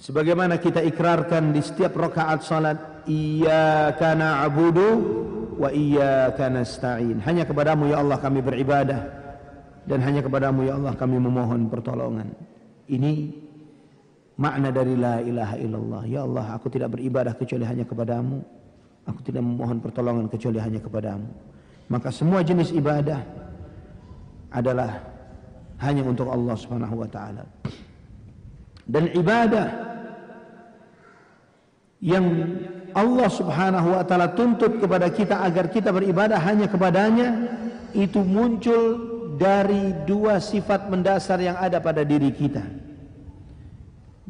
Sebagaimana kita ikrarkan di setiap rakaat salat, iyyaka na'budu wa iyyaka nasta'in. Hanya kepadamu ya Allah kami beribadah dan hanya kepadamu ya Allah kami memohon pertolongan. Ini makna dari la ilaha illallah. Ya Allah, aku tidak beribadah kecuali hanya kepadamu. Aku tidak memohon pertolongan kecuali hanya kepadamu. Maka semua jenis ibadah adalah hanya untuk Allah Subhanahu wa taala. Dan ibadah yang Allah Subhanahu wa taala tuntut kepada kita agar kita beribadah hanya kepadanya itu muncul dari dua sifat mendasar yang ada pada diri kita.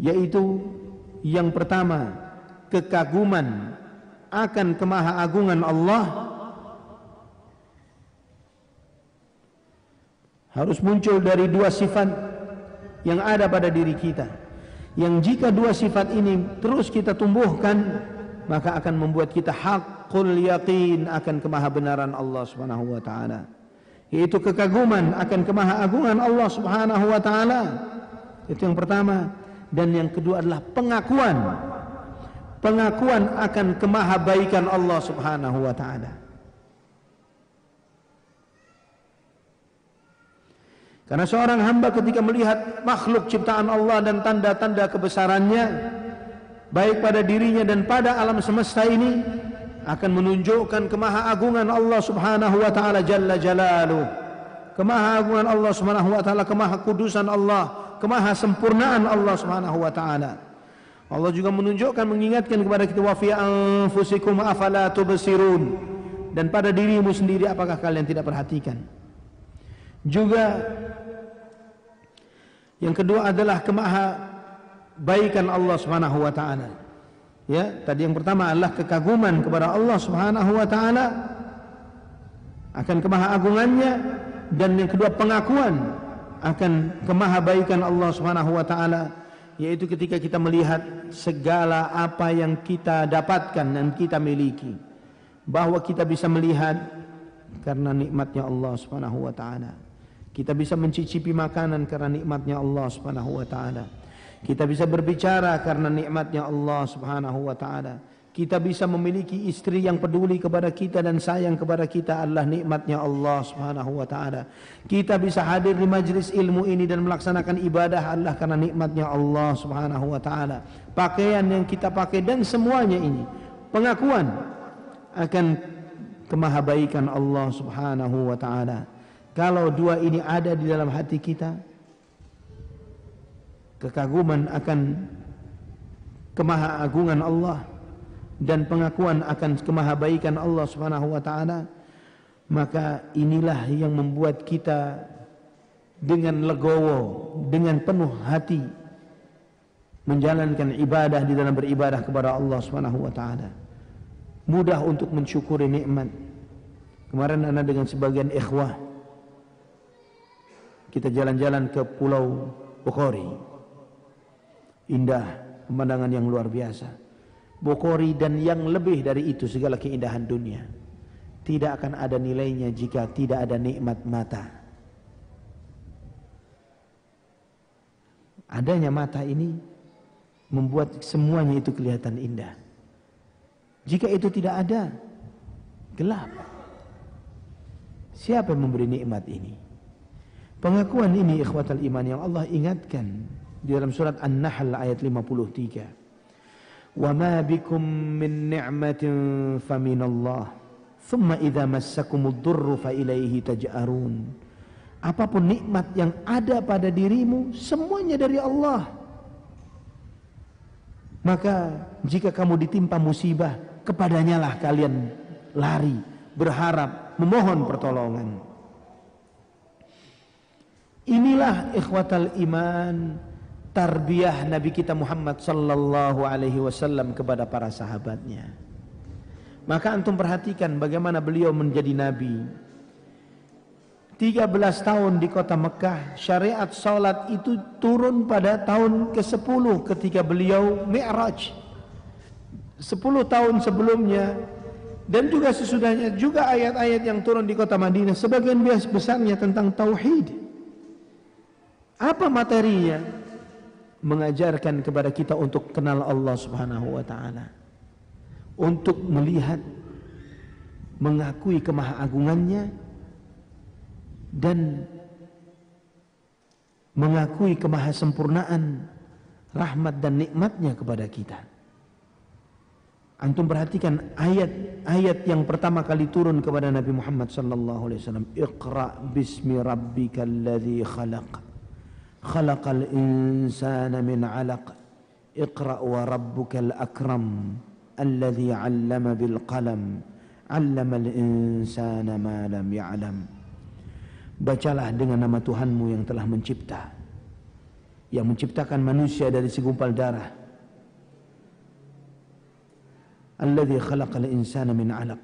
Yaitu yang pertama, kekaguman akan kemahaagungan Allah harus muncul dari dua sifat yang ada pada diri kita. Yang jika dua sifat ini terus kita tumbuhkan, maka akan membuat kita hakul yakin akan kemahabenaran Allah Subhanahu wa taala. Yaitu kekaguman akan kemahaagungan Allah Subhanahu wa taala. Itu yang pertama dan yang kedua adalah pengakuan pengakuan akan kemahabaikan Allah Subhanahu wa taala. Karena seorang hamba ketika melihat makhluk ciptaan Allah dan tanda-tanda kebesarannya baik pada dirinya dan pada alam semesta ini akan menunjukkan kemahaagungan Allah Subhanahu wa taala jalla jalaluh. Kemahaagungan Allah Subhanahu wa taala, kemahakudusan Allah, kemahasempurnaan Allah Subhanahu wa taala. Allah juga menunjukkan mengingatkan kepada kita wa fi anfusikum afala tubsirun dan pada dirimu sendiri apakah kalian tidak perhatikan juga yang kedua adalah kemaha baikan Allah Subhanahu wa taala. Ya tadi yang pertama adalah kekaguman kepada Allah Subhanahu wa taala akan kemahaagungannya dan yang kedua pengakuan akan kemahabaikan Allah Subhanahu wa taala yaitu ketika kita melihat segala apa yang kita dapatkan dan kita miliki bahwa kita bisa melihat karena nikmatnya Allah Subhanahu wa taala. Kita bisa mencicipi makanan karena nikmatnya Allah Subhanahu wa taala kita bisa berbicara karena nikmatnya Allah Subhanahu wa taala kita bisa memiliki istri yang peduli kepada kita dan sayang kepada kita adalah nikmatnya Allah Subhanahu wa taala. Kita bisa hadir di majlis ilmu ini dan melaksanakan ibadah adalah karena nikmatnya Allah Subhanahu wa taala. Pakaian yang kita pakai dan semuanya ini pengakuan akan kemahabaikan Allah Subhanahu wa taala. Kalau dua ini ada di dalam hati kita, kekaguman akan kemahaagungan Allah dan pengakuan akan kemahabaikan Allah Subhanahu wa taala maka inilah yang membuat kita dengan legowo dengan penuh hati menjalankan ibadah di dalam beribadah kepada Allah Subhanahu wa taala. Mudah untuk mensyukuri nikmat. Kemarin ana dengan sebagian ikhwah kita jalan-jalan ke pulau Bukhari indah pemandangan yang luar biasa Bukhari dan yang lebih dari itu segala keindahan dunia tidak akan ada nilainya jika tidak ada nikmat mata. Adanya mata ini membuat semuanya itu kelihatan indah. Jika itu tidak ada, gelap. Siapa yang memberi nikmat ini? Pengakuan ini ikhwatal iman yang Allah ingatkan di dalam surat An-Nahl ayat 53. Wa ma bikum min ni'matin faminallah. Thumma idza massakumud durru fa ilaihi taj'arun. Apa pun nikmat yang ada pada dirimu semuanya dari Allah. Maka jika kamu ditimpa musibah kepadanya lah kalian lari, berharap, memohon pertolongan. Inilah ikhwatal iman tarbiyah Nabi kita Muhammad sallallahu alaihi wasallam kepada para sahabatnya. Maka antum perhatikan bagaimana beliau menjadi nabi. 13 tahun di kota Mekah, syariat salat itu turun pada tahun ke-10 ketika beliau Mi'raj. 10 tahun sebelumnya dan juga sesudahnya juga ayat-ayat yang turun di kota Madinah sebagian besarnya tentang tauhid. Apa materinya? Mengajarkan kepada kita untuk kenal Allah Subhanahu wa taala. Untuk melihat mengakui kemahaagungannya dan mengakui kemahasempurnaan rahmat dan nikmatnya kepada kita. Antum perhatikan ayat-ayat yang pertama kali turun kepada Nabi Muhammad sallallahu alaihi wasallam. Iqra bismi rabbikal ladzi khalaq. Min 'alaq. Iqra wa rabbukal akram alladzi 'allama bil qalam. 'Allamal insana ma lam ya'lam. Bacalah dengan nama Tuhanmu yang telah mencipta. Yang menciptakan manusia dari segumpal darah alladhi khalaqal insana min 'alaq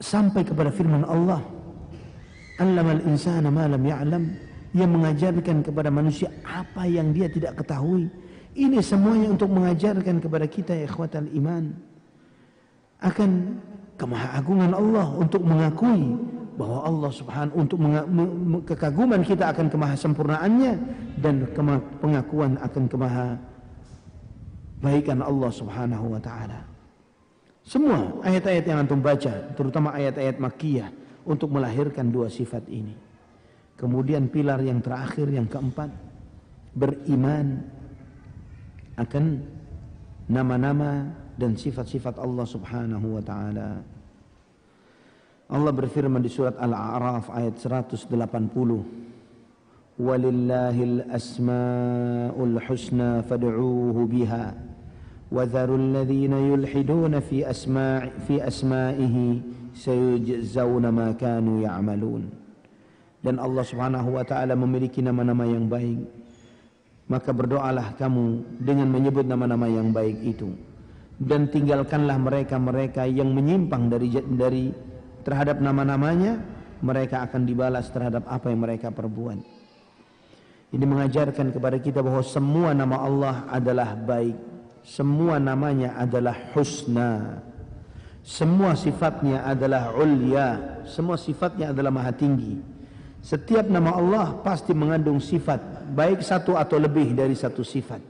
sampai kepada firman Allah allamal insana ma lam ya'lam yang mengajarkan kepada manusia apa yang dia tidak ketahui ini semuanya untuk mengajarkan kepada kita ya ikhwatal iman akan kemahaagungan Allah untuk mengakui bahwa Allah subhanahu untuk kekaguman kita akan kemahasempurnaannya dan pengakuan akan kemaha baikan Allah Subhanahu wa taala. Semua ayat-ayat yang antum baca, terutama ayat-ayat Makkiyah untuk melahirkan dua sifat ini. Kemudian pilar yang terakhir yang keempat beriman akan nama-nama dan sifat-sifat Allah Subhanahu wa taala. Allah berfirman di surat Al-A'raf ayat 180. Walillahil asmaul husna fad'uuhu biha wa dharul ladzina yulhiduna fi asma' fi asma'ihi sayujzauna ma kanu ya'malun. Ya dan Allah Subhanahu wa taala memiliki nama-nama yang baik maka berdoalah kamu dengan menyebut nama-nama yang baik itu dan tinggalkanlah mereka-mereka yang menyimpang dari dari terhadap nama-namanya mereka akan dibalas terhadap apa yang mereka perbuat ini mengajarkan kepada kita bahwa semua nama Allah adalah baik semua namanya adalah husna. Semua sifatnya adalah ulya. Semua sifatnya adalah maha tinggi. Setiap nama Allah pasti mengandung sifat. Baik satu atau lebih dari satu sifat.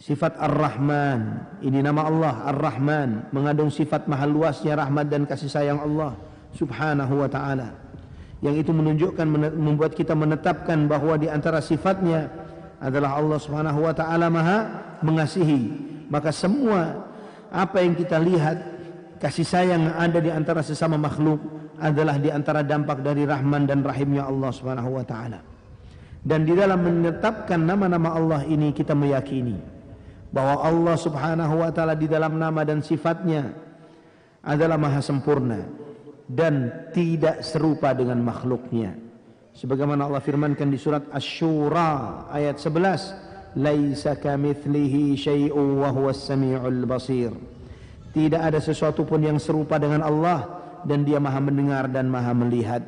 Sifat Ar-Rahman. Ini nama Allah Ar-Rahman. Mengandung sifat maha luasnya rahmat dan kasih sayang Allah. Subhanahu wa ta'ala. Yang itu menunjukkan membuat kita menetapkan bahwa di antara sifatnya adalah Allah Subhanahu wa taala Maha mengasihi. Maka semua apa yang kita lihat kasih sayang yang ada di antara sesama makhluk adalah di antara dampak dari rahman dan rahimnya Allah Subhanahu wa taala. Dan di dalam menetapkan nama-nama Allah ini kita meyakini bahwa Allah Subhanahu wa taala di dalam nama dan sifatnya adalah maha sempurna dan tidak serupa dengan makhluknya sebagaimana Allah firmankan di surat Asy-Syura ayat 11 laisa kamitslihi syai'un wa huwas samiul basir tidak ada sesuatu pun yang serupa dengan Allah dan dia maha mendengar dan maha melihat.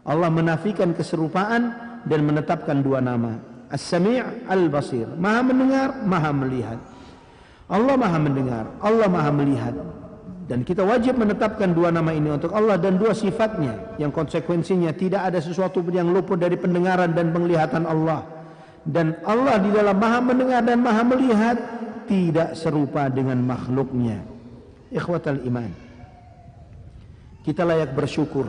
Allah menafikan keserupaan dan menetapkan dua nama. As-Sami' Al-Basir. Maha mendengar maha melihat. Allah maha mendengar Allah maha melihat. Dan kita wajib menetapkan dua nama ini untuk Allah dan dua sifatnya. Yang konsekuensinya tidak ada sesuatu yang luput dari pendengaran dan penglihatan Allah. Dan Allah di dalam maha mendengar dan maha melihat tidak serupa dengan makhluknya. Ikhwatal iman. Kita layak bersyukur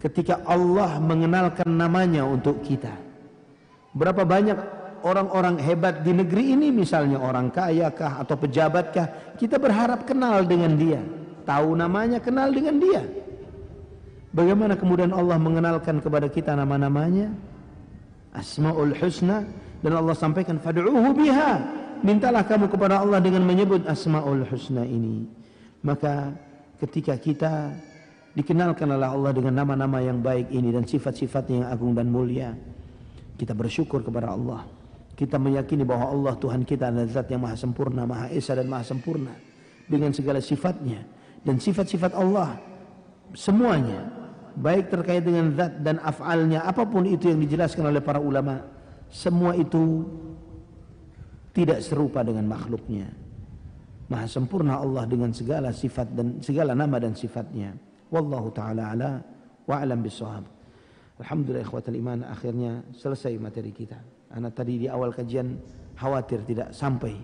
ketika Allah mengenalkan namanya untuk kita. Berapa banyak orang-orang hebat di negeri ini misalnya orang kaya kah atau pejabat kah kita berharap kenal dengan dia tahu namanya kenal dengan dia bagaimana kemudian Allah mengenalkan kepada kita nama-namanya Asmaul Husna dan Allah sampaikan fad'uhu biha mintalah kamu kepada Allah dengan menyebut Asmaul Husna ini maka ketika kita dikenalkan oleh Allah dengan nama-nama yang baik ini dan sifat-sifat yang agung dan mulia kita bersyukur kepada Allah kita meyakini bahwa Allah Tuhan kita adalah zat yang maha sempurna, maha esa dan maha sempurna. Dengan segala sifatnya. Dan sifat-sifat Allah. Semuanya. Baik terkait dengan zat dan af'alnya. Apa pun itu yang dijelaskan oleh para ulama. Semua itu tidak serupa dengan makhluknya. Maha sempurna Allah dengan segala sifat dan segala nama dan sifatnya. Wallahu ta'ala ala wa'alam bisawab. Alhamdulillah ikhwatal iman akhirnya selesai materi kita. Anak tadi di awal kajian khawatir tidak sampai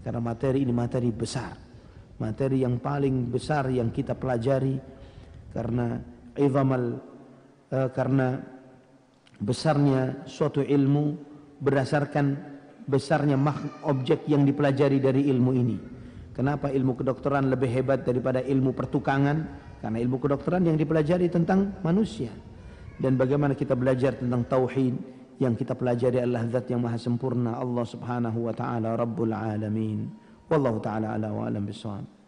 karena materi ini materi besar. Materi yang paling besar yang kita pelajari karena izamal uh, karena besarnya suatu ilmu berdasarkan besarnya objek yang dipelajari dari ilmu ini. Kenapa ilmu kedokteran lebih hebat daripada ilmu pertukangan? Karena ilmu kedokteran yang dipelajari tentang manusia dan bagaimana kita belajar tentang tauhid yang kita pelajari adalah zat yang maha sempurna Allah Subhanahu wa taala Rabbul alamin. Wallahu taala ala wa alam bisawab.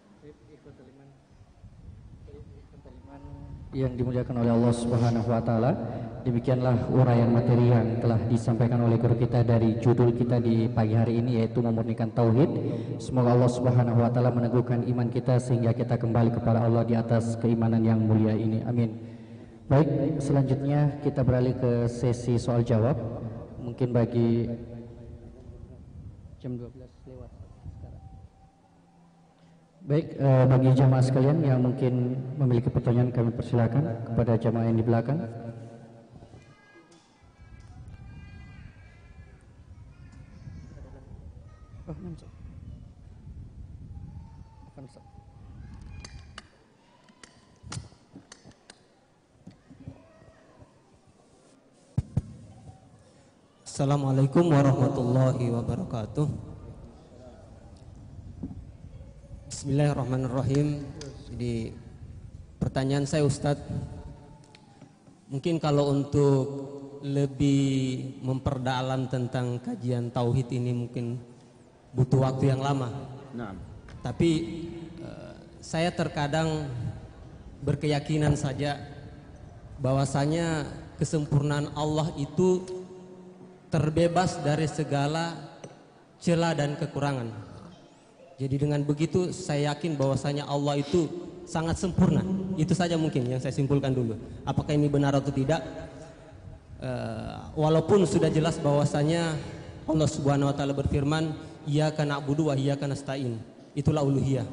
Yang dimuliakan oleh Allah Subhanahu wa taala, demikianlah uraian materi yang telah disampaikan oleh guru kita dari judul kita di pagi hari ini yaitu memurnikan tauhid. Semoga Allah Subhanahu wa taala meneguhkan iman kita sehingga kita kembali kepada Allah di atas keimanan yang mulia ini. Amin. Baik, selanjutnya kita beralih ke sesi soal jawab. Mungkin bagi jam 12 lewat sekarang. Baik, eh, bagi jamaah sekalian yang mungkin memiliki pertanyaan kami persilakan kepada jamaah yang di belakang. Oh, Assalamualaikum warahmatullahi wabarakatuh Bismillahirrahmanirrahim Jadi pertanyaan saya Ustadz Mungkin kalau untuk lebih memperdalam tentang kajian tauhid ini mungkin butuh waktu yang lama. Nah. Tapi uh, saya terkadang berkeyakinan saja bahwasanya kesempurnaan Allah itu terbebas dari segala celah dan kekurangan. Jadi dengan begitu saya yakin bahwasanya Allah itu sangat sempurna. Itu saja mungkin yang saya simpulkan dulu. Apakah ini benar atau tidak? Uh, walaupun sudah jelas bahwasanya Allah Subhanahu wa taala berfirman, "Iyyaka na'budu wa iyyaka nasta'in." Itulah uluhiyah.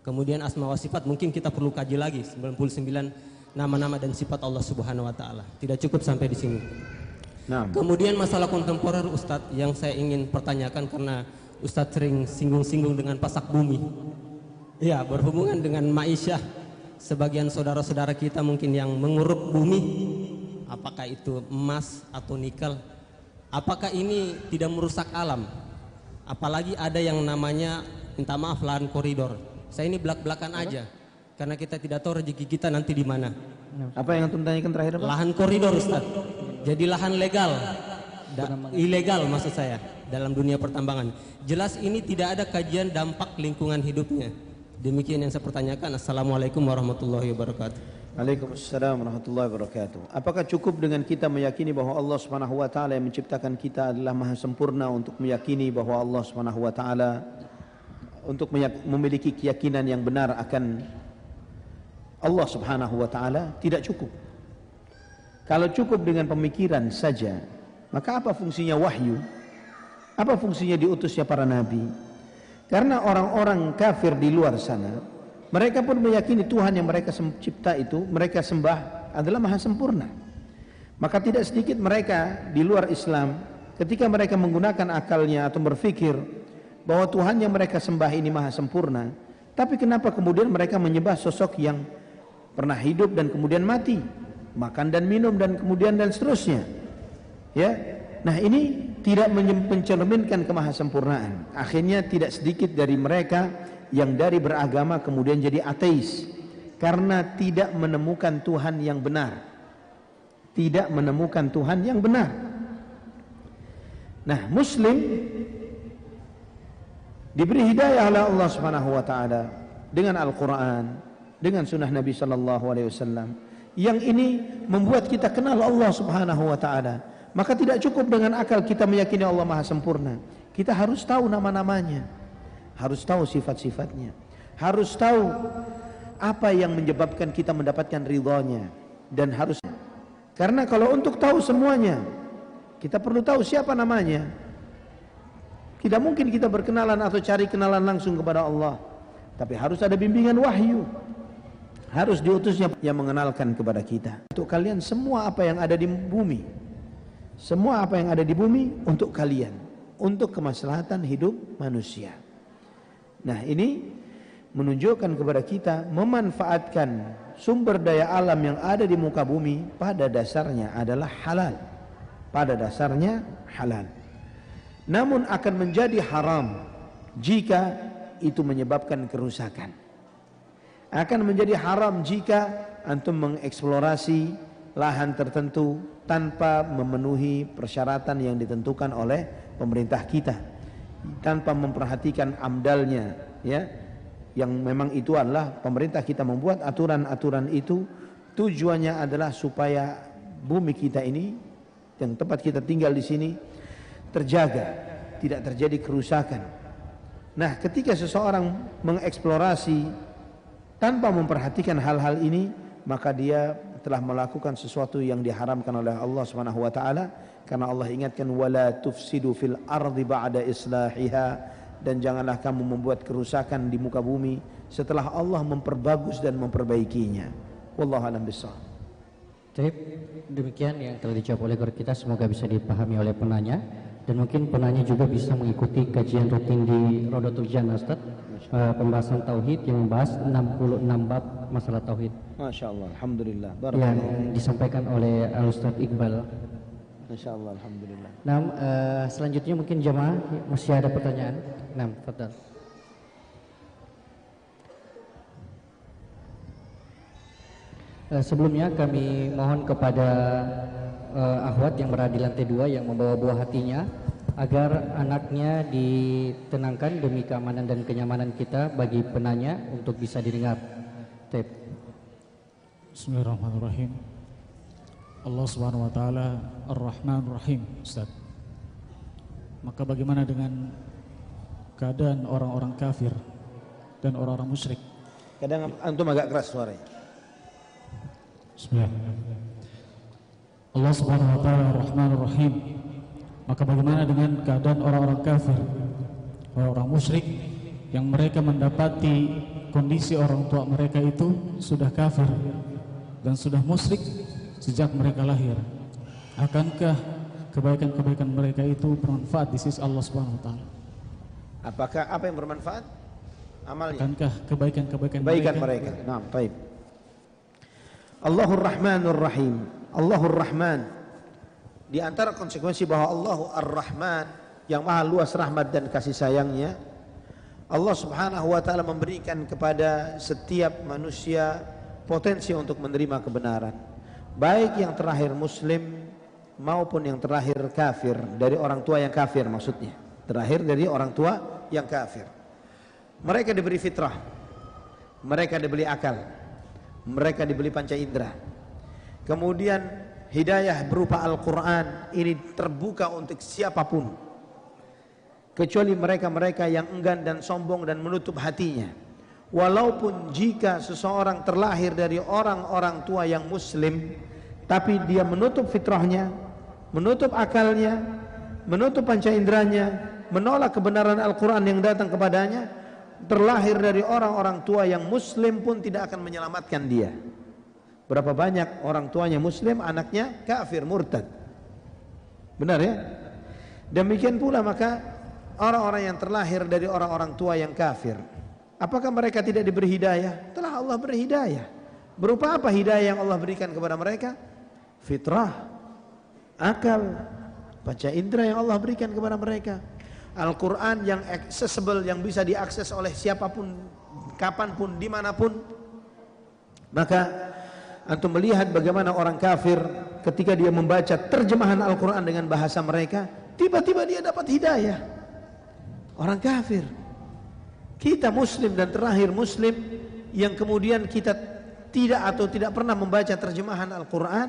Kemudian asma wa sifat mungkin kita perlu kaji lagi 99 nama-nama dan sifat Allah Subhanahu wa taala. Tidak cukup sampai di sini. Nah. Kemudian masalah kontemporer Ustadz yang saya ingin pertanyakan karena Ustadz sering singgung-singgung dengan pasak bumi. Ya, berhubungan dengan Ma'isyah. Sebagian saudara-saudara kita mungkin yang mengurup bumi, apakah itu emas atau nikel, apakah ini tidak merusak alam? Apalagi ada yang namanya, minta maaf, lahan koridor. Saya ini belak-belakan aja, karena kita tidak tahu rezeki kita nanti di mana. Apa yang antum tanyakan terakhir Pak? Lahan koridor Ustaz. Jadi lahan legal. Da, ilegal maksud saya dalam dunia pertambangan. Jelas ini tidak ada kajian dampak lingkungan hidupnya. Demikian yang saya pertanyakan. Assalamualaikum warahmatullahi wabarakatuh. Waalaikumsalam warahmatullahi wabarakatuh. Apakah cukup dengan kita meyakini bahwa Allah taala yang menciptakan kita adalah maha sempurna untuk meyakini bahwa Allah taala untuk memiliki keyakinan yang benar akan Allah Subhanahu wa taala tidak cukup. Kalau cukup dengan pemikiran saja, maka apa fungsinya wahyu? Apa fungsinya diutusnya para nabi? Karena orang-orang kafir di luar sana, mereka pun meyakini Tuhan yang mereka cipta itu, mereka sembah adalah maha sempurna. Maka tidak sedikit mereka di luar Islam ketika mereka menggunakan akalnya atau berpikir bahwa Tuhan yang mereka sembah ini maha sempurna, tapi kenapa kemudian mereka menyembah sosok yang pernah hidup dan kemudian mati, makan dan minum dan kemudian dan seterusnya. Ya. Nah, ini tidak mencerminkan kemahasempurnaan. Akhirnya tidak sedikit dari mereka yang dari beragama kemudian jadi ateis karena tidak menemukan Tuhan yang benar. Tidak menemukan Tuhan yang benar. Nah, muslim diberi hidayah oleh Allah Subhanahu wa taala dengan Al-Qur'an, dengan sunnah Nabi Sallallahu Alaihi Wasallam yang ini membuat kita kenal Allah Subhanahu Wa Taala maka tidak cukup dengan akal kita meyakini Allah Maha Sempurna. Kita harus tahu nama-namanya. Harus tahu sifat-sifatnya. Harus tahu apa yang menyebabkan kita mendapatkan ridhonya. Dan harus karena kalau untuk tahu semuanya kita perlu tahu siapa namanya. Tidak mungkin kita berkenalan atau cari kenalan langsung kepada Allah. Tapi harus ada bimbingan wahyu. Harus diutusnya yang mengenalkan kepada kita. Untuk kalian semua apa yang ada di bumi. Semua apa yang ada di bumi untuk kalian. Untuk kemaslahatan hidup manusia. Nah ini menunjukkan kepada kita memanfaatkan sumber daya alam yang ada di muka bumi pada dasarnya adalah halal. Pada dasarnya halal. Namun akan menjadi haram jika itu menyebabkan kerusakan. Akan menjadi haram jika antum mengeksplorasi lahan tertentu tanpa memenuhi persyaratan yang ditentukan oleh pemerintah kita tanpa memperhatikan amdalnya ya yang memang itu adalah pemerintah kita membuat aturan-aturan itu tujuannya adalah supaya bumi kita ini yang tempat kita tinggal di sini terjaga, tidak terjadi kerusakan. Nah, ketika seseorang mengeksplorasi tanpa memperhatikan hal-hal ini, maka dia telah melakukan sesuatu yang diharamkan oleh Allah Subhanahu wa taala karena Allah ingatkan wala tufsidu fil ardi ba'da islahiha dan janganlah kamu membuat kerusakan di muka bumi setelah Allah memperbagus dan memperbaikinya. Wallahu a'lam bishawab. Baik, demikian yang telah dijawab oleh guru kita semoga bisa dipahami oleh penanya dan mungkin penanya juga bisa mengikuti kajian rutin di Rodotul Jannah Ustaz uh, pembahasan tauhid yang membahas 66 bab masalah tauhid. Masya Allah, Alhamdulillah. Yang disampaikan oleh Al Ustaz Iqbal Masya Allah, Alhamdulillah. Nah, uh, selanjutnya mungkin jemaah masih ada pertanyaan. Nah, Fadal. Uh, sebelumnya kami mohon kepada uh, Ahwat yang berada di lantai dua yang membawa buah hatinya agar anaknya ditenangkan demi keamanan dan kenyamanan kita bagi penanya untuk bisa didengar. Tep. Bismillahirrahmanirrahim. Allah Subhanahu wa taala Ar-Rahman Rahim, Ustaz. Maka bagaimana dengan keadaan orang-orang kafir dan orang-orang musyrik? Kadang antum agak keras suaranya. Bismillah. Allah Subhanahu wa taala Ar-Rahman Rahim. Maka bagaimana dengan keadaan orang-orang kafir, orang-orang musyrik yang mereka mendapati kondisi orang tua mereka itu sudah kafir dan sudah musyrik sejak mereka lahir. Akankah kebaikan-kebaikan mereka itu bermanfaat di sisi Allah Subhanahu wa taala? Apakah apa yang bermanfaat? Amalnya. Akankah kebaikan-kebaikan mereka? mereka. Nah, baik. Allahur Rahmanur Rahim. Allahur Rahman. Di antara konsekuensi bahwa Allah Ar-Rahman yang maha luas rahmat dan kasih sayangnya Allah Subhanahu wa taala memberikan kepada setiap manusia potensi untuk menerima kebenaran baik yang terakhir muslim maupun yang terakhir kafir dari orang tua yang kafir maksudnya. Terakhir dari orang tua yang kafir. Mereka diberi fitrah mereka diberi akal mereka diberi panca indera kemudian hidayah berupa Al-Quran ini terbuka untuk siapa pun kecuali mereka-mereka yang enggan dan sombong dan menutup hatinya walaupun jika seseorang terlahir dari orang-orang tua yang muslim tapi dia menutup fitrahnya, menutup akalnya, menutup panca inderanya, menolak kebenaran Al-Quran yang datang kepadanya, terlahir dari orang-orang tua yang muslim pun tidak akan menyelamatkan dia. Berapa banyak orang tuanya muslim, anaknya kafir, murtad. Benar ya? Demikian pula maka orang-orang yang terlahir dari orang-orang tua yang kafir. Apakah mereka tidak diberi hidayah? Telah Allah beri hidayah. Berupa apa hidayah yang Allah berikan kepada mereka? fitrah, akal, baca indera yang Allah berikan kepada mereka. Al-Quran yang accessible, yang bisa diakses oleh siapa pun, kapan pun, di mana pun. Maka antum melihat bagaimana orang kafir ketika dia membaca terjemahan Al-Quran dengan bahasa mereka, tiba-tiba dia dapat hidayah. Orang kafir. Kita muslim dan terakhir muslim yang kemudian kita tidak atau tidak pernah membaca terjemahan Al-Quran,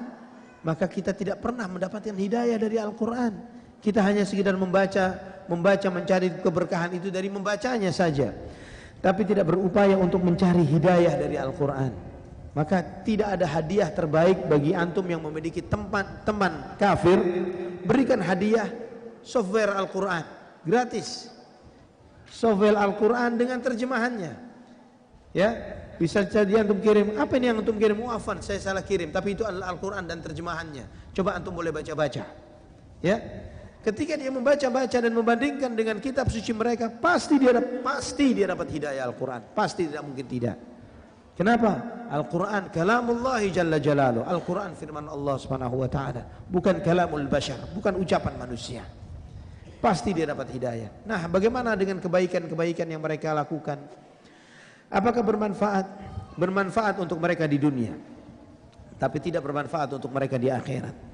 maka kita tidak pernah mendapatkan hidayah dari Al-Quran. Kita hanya sekedar membaca, membaca mencari keberkahan itu dari membacanya saja. Tapi tidak berupaya untuk mencari hidayah dari Al-Quran. Maka tidak ada hadiah terbaik bagi antum yang memiliki teman, teman kafir. Berikan hadiah software Al-Quran. Gratis. Software Al-Quran dengan terjemahannya. Ya, Bisa jadi antum kirim, apa ini yang antum kirim? Muafan, saya salah kirim, tapi itu adalah Al-Quran dan terjemahannya. Coba antum boleh baca-baca. Ya, ketika dia membaca-baca dan membandingkan dengan kitab suci mereka, pasti dia pasti dia dapat hidayah Al-Quran, pasti tidak mungkin tidak. Kenapa? Al-Quran kalamullah jalla jalalu. Al-Quran firman Allah subhanahu wa ta'ala. Bukan kalamul bashar, bukan ucapan manusia. Pasti dia dapat hidayah. Nah, bagaimana dengan kebaikan-kebaikan yang mereka lakukan? Apakah bermanfaat? Bermanfaat untuk mereka di dunia. Tapi tidak bermanfaat untuk mereka di akhirat.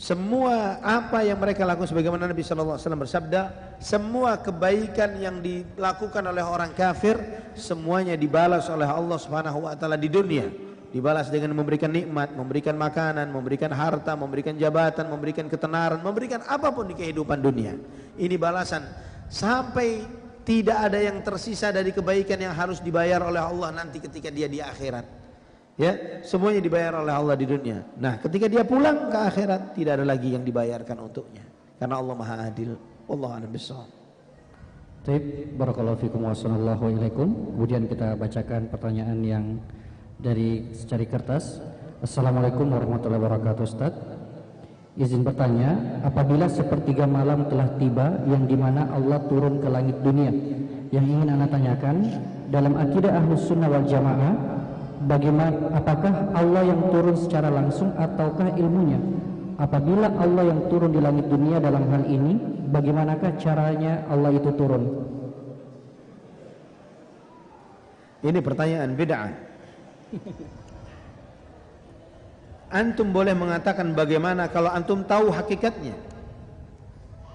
Semua apa yang mereka lakukan sebagaimana Nabi sallallahu alaihi wasallam bersabda, semua kebaikan yang dilakukan oleh orang kafir semuanya dibalas oleh Allah Subhanahu wa taala di dunia. Dibalas dengan memberikan nikmat, memberikan makanan, memberikan harta, memberikan jabatan, memberikan ketenaran, memberikan apa pun di kehidupan dunia. Ini balasan sampai tidak ada yang tersisa dari kebaikan yang harus dibayar oleh Allah nanti ketika dia di akhirat. Ya, semuanya dibayar oleh Allah di dunia. Nah, ketika dia pulang ke akhirat tidak ada lagi yang dibayarkan untuknya. Karena Allah Maha Adil. Allah a'lam bishawab. Baik, barakallahu fikum wa Kemudian kita bacakan pertanyaan yang dari secari kertas. Assalamualaikum warahmatullahi wabarakatuh, Ustaz. Izin bertanya, apabila sepertiga malam telah tiba yang di mana Allah turun ke langit dunia, yang ingin anda tanyakan dalam akidah ahlus sunnah wal jamaah, bagaimana apakah Allah yang turun secara langsung ataukah ilmunya? Apabila Allah yang turun di langit dunia dalam hal ini, bagaimanakah caranya Allah itu turun? Ini pertanyaan bid'ah. antum boleh mengatakan bagaimana kalau antum tahu hakikatnya.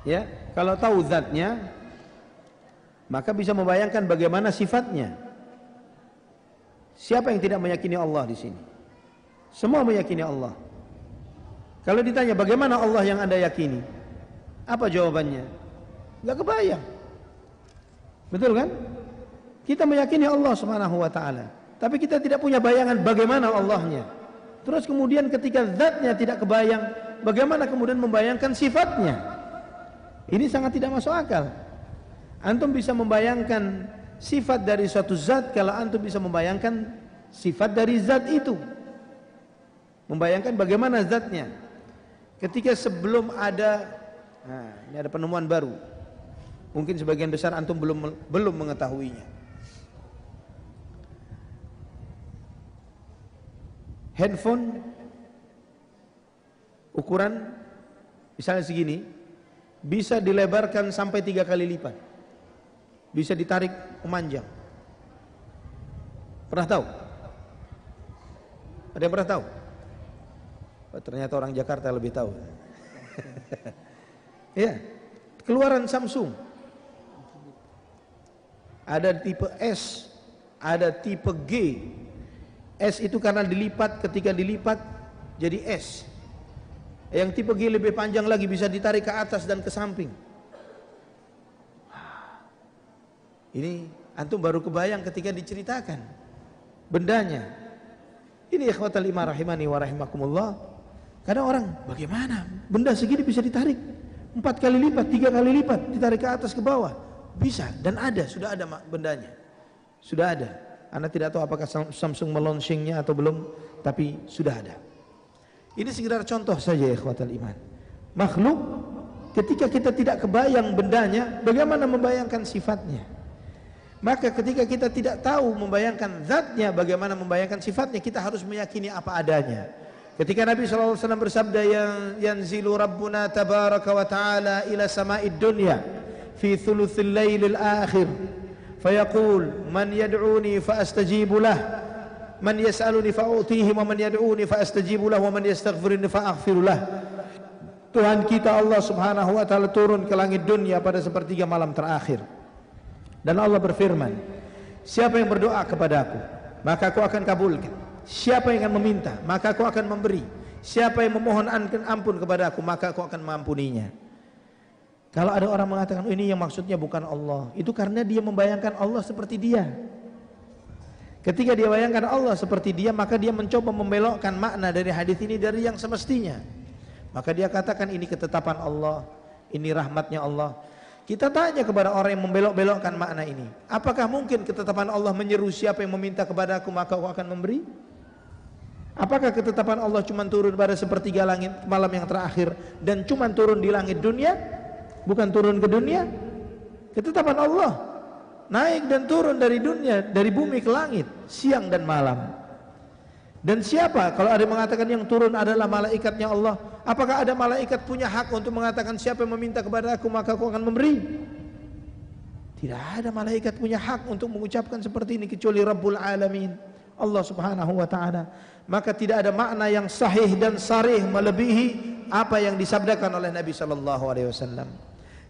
Ya, kalau tahu zatnya maka bisa membayangkan bagaimana sifatnya. Siapa yang tidak meyakini Allah di sini? Semua meyakini Allah. Kalau ditanya bagaimana Allah yang Anda yakini? Apa jawabannya? Enggak kebayang. Betul kan? Kita meyakini Allah Subhanahu wa taala, tapi kita tidak punya bayangan bagaimana Allahnya. Terus kemudian ketika zatnya tidak kebayang, bagaimana kemudian membayangkan sifatnya? Ini sangat tidak masuk akal. Antum bisa membayangkan sifat dari suatu zat kalau antum bisa membayangkan sifat dari zat itu. Membayangkan bagaimana zatnya. Ketika sebelum ada nah, ini ada penemuan baru. Mungkin sebagian besar antum belum belum mengetahuinya. handphone ukuran misalnya segini bisa dilebarkan sampai tiga kali lipat bisa ditarik memanjang. Pernah tahu? Ada yang pernah tahu? Oh, ternyata orang Jakarta lebih tahu. Ya keluaran Samsung. Ada tipe S ada tipe G. S itu karena dilipat ketika dilipat jadi S. Yang tipe G lebih panjang lagi bisa ditarik ke atas dan ke samping. Ini antum baru kebayang ketika diceritakan bendanya. Ini ikhwatal lima rahimani wa rahimakumullah. Kadang orang bagaimana benda segini bisa ditarik empat kali lipat, tiga kali lipat, ditarik ke atas ke bawah. Bisa dan ada, sudah ada bendanya. Sudah ada. Anda tidak tahu apakah Samsung melunchingnya atau belum, tapi sudah ada. Ini sekedar contoh saja ikhwatal iman. Makhluk ketika kita tidak kebayang bendanya, bagaimana membayangkan sifatnya? Maka ketika kita tidak tahu membayangkan zatnya bagaimana membayangkan sifatnya kita harus meyakini apa adanya. Ketika Nabi SAW bersabda yang yanzilu rabbuna tabaraka wa ta'ala ila sama'id dunya fi thuluthil lailil akhir. Fayaqul man yad'uni fa astajibu lah. Man yas'aluni fa utihi wa man yad'uni fa astajibu lah wa man yastaghfiruni fa aghfiru lah. Tuhan kita Allah Subhanahu wa taala turun ke langit dunia pada sepertiga malam terakhir dan Allah berfirman siapa yang berdoa kepada aku maka aku akan kabulkan siapa yang akan meminta maka aku akan memberi siapa yang memohon ampun kepada aku maka aku akan mengampuninya kalau ada orang mengatakan oh, ini yang maksudnya bukan Allah, itu karena dia membayangkan Allah seperti dia. Ketika dia bayangkan Allah seperti dia, maka dia mencoba membelokkan makna dari hadis ini dari yang semestinya. Maka dia katakan ini ketetapan Allah, ini rahmatnya Allah. Kita tanya kepada orang yang membelok-belokkan makna ini. Apakah mungkin ketetapan Allah menyeru siapa yang meminta kepada aku maka aku akan memberi? Apakah ketetapan Allah cuma turun pada sepertiga langit malam yang terakhir dan cuma turun di langit dunia? Bukan turun ke dunia? Ketetapan Allah naik dan turun dari dunia, dari bumi ke langit, siang dan malam. Dan siapa kalau ada yang mengatakan yang turun adalah malaikatnya Allah? Apakah ada malaikat punya hak untuk mengatakan siapa yang meminta kepada aku maka aku akan memberi? Tidak ada malaikat punya hak untuk mengucapkan seperti ini kecuali Rabbul Alamin. Allah Subhanahu wa taala. Maka tidak ada makna yang sahih dan sarih melebihi apa yang disabdakan oleh Nabi sallallahu alaihi wasallam.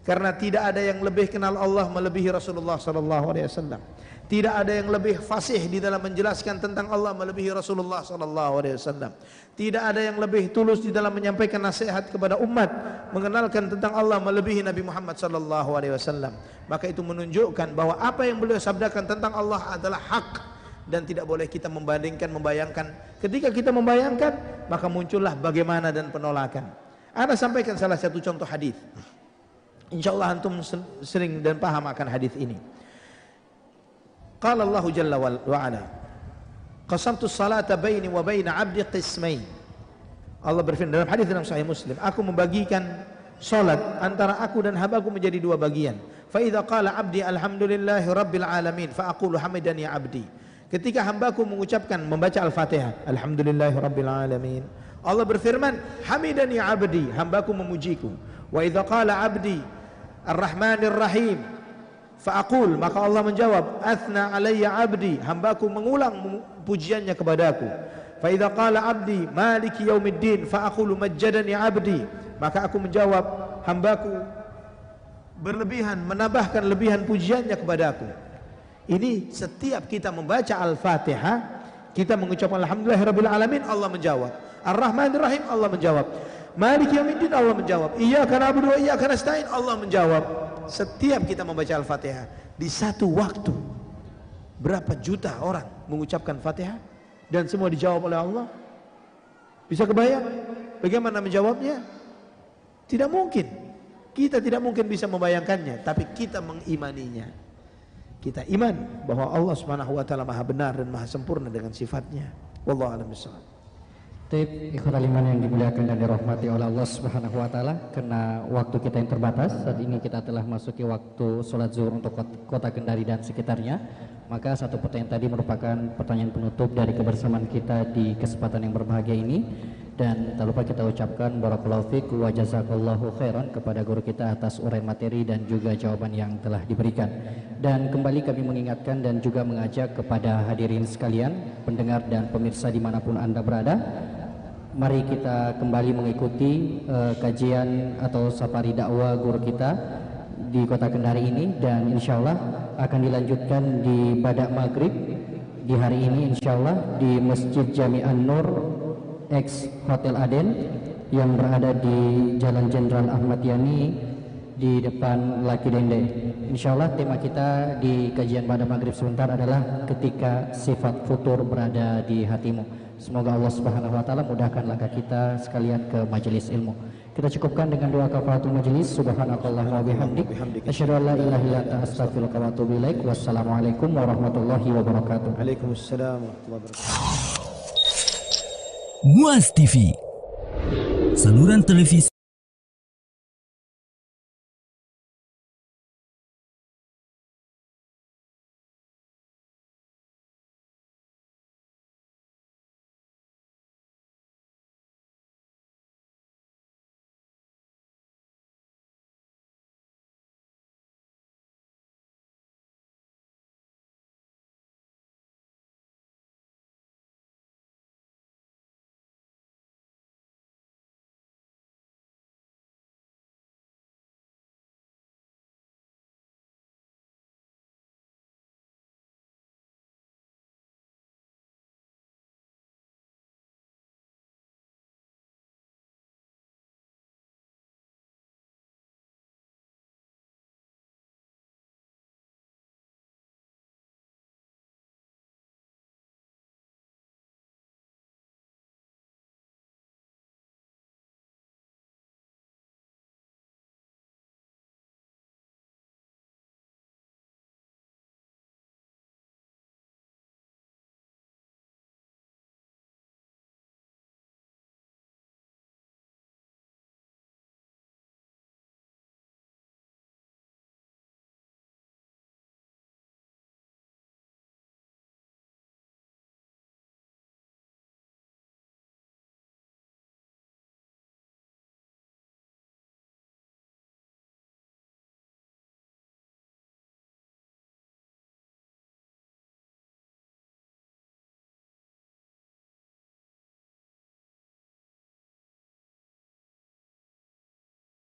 Karena tidak ada yang lebih kenal Allah melebihi Rasulullah sallallahu alaihi wasallam. Tidak ada yang lebih fasih di dalam menjelaskan tentang Allah melebihi Rasulullah sallallahu alaihi wasallam. Tidak ada yang lebih tulus di dalam menyampaikan nasihat kepada umat mengenalkan tentang Allah melebihi Nabi Muhammad sallallahu alaihi wasallam. Maka itu menunjukkan bahwa apa yang beliau sabdakan tentang Allah adalah hak dan tidak boleh kita membandingkan membayangkan. Ketika kita membayangkan, maka muncullah bagaimana dan penolakan. Anda sampaikan salah satu contoh hadis. Insyaallah antum sering dan paham akan hadis ini. Qala Allah Jalla wa Ala. Qasamtu salata baini wa qismain. Allah berfirman dalam hadis dalam sahih Muslim aku membagikan salat antara aku dan hambaku menjadi dua bagian. Fa idza qala abdi alhamdulillahi rabbil alamin fa aqulu hamidani abdi. Ketika hambaku mengucapkan membaca al-fatihah alhamdulillahi rabbil alamin Allah berfirman hamidani abdi hambaku memujiku. Wa idza qala abdi arrahmanir rahim Fa'akul maka Allah menjawab Athna alayya abdi. Hambaku mengulang pujiannya kepadaku. Fa idza qala abdi maliki yaumiddin fa'aqulu majjadani abdi. Maka aku menjawab hambaku berlebihan menambahkan lebihan pujiannya kepadaku. Ini setiap kita membaca al-fatihah kita mengucapkan alhamdulillahirabbil alamin Allah menjawab. Ar-rahmanir rahim Allah menjawab. Maliki yaumiddin Allah menjawab. Iyyaka na'budu wa iyyaka nasta'in Allah menjawab setiap kita membaca Al-Fatihah di satu waktu berapa juta orang mengucapkan Fatihah dan semua dijawab oleh Allah? Bisa kebayang bagaimana menjawabnya? Tidak mungkin. Kita tidak mungkin bisa membayangkannya, tapi kita mengimaninya. Kita iman bahwa Allah Subhanahu wa taala Maha benar dan Maha sempurna dengan sifatnya. Wallahu a'lam bishawab. Tip ikhwan aliman yang dimuliakan dan dirahmati oleh Allah Subhanahu wa taala. Karena waktu kita yang terbatas saat ini kita telah masuki waktu sholat zuhur untuk kota Kendari dan sekitarnya. Maka satu pertanyaan tadi merupakan pertanyaan penutup dari kebersamaan kita di kesempatan yang berbahagia ini. Dan tak lupa kita ucapkan barakallahu fiik wa jazakallahu khairan kepada guru kita atas uraian materi dan juga jawaban yang telah diberikan. Dan kembali kami mengingatkan dan juga mengajak kepada hadirin sekalian pendengar dan pemirsa di mana pun anda berada mari kita kembali mengikuti uh, kajian atau safari dakwah guru kita di kota Kendari ini dan insya Allah akan dilanjutkan di Badak Maghrib di hari ini insya Allah di Masjid Jami'an Nur X Hotel Aden yang berada di Jalan Jenderal Ahmad Yani di depan Laki Dende. Insya Allah tema kita di kajian pada maghrib sebentar adalah ketika sifat futur berada di hatimu. Semoga Allah Subhanahu wa taala mudahkan langkah kita sekalian ke majelis ilmu. Kita cukupkan dengan doa kafaratul majelis. Subhanakallah wa bihamdik. Asyhadu an la ilaha illa anta astaghfiruka wa atubu ilaik. Wassalamualaikum warahmatullahi wabarakatuh. Waalaikumsalam warahmatullahi wabarakatuh. Muaz TV. Saluran televisi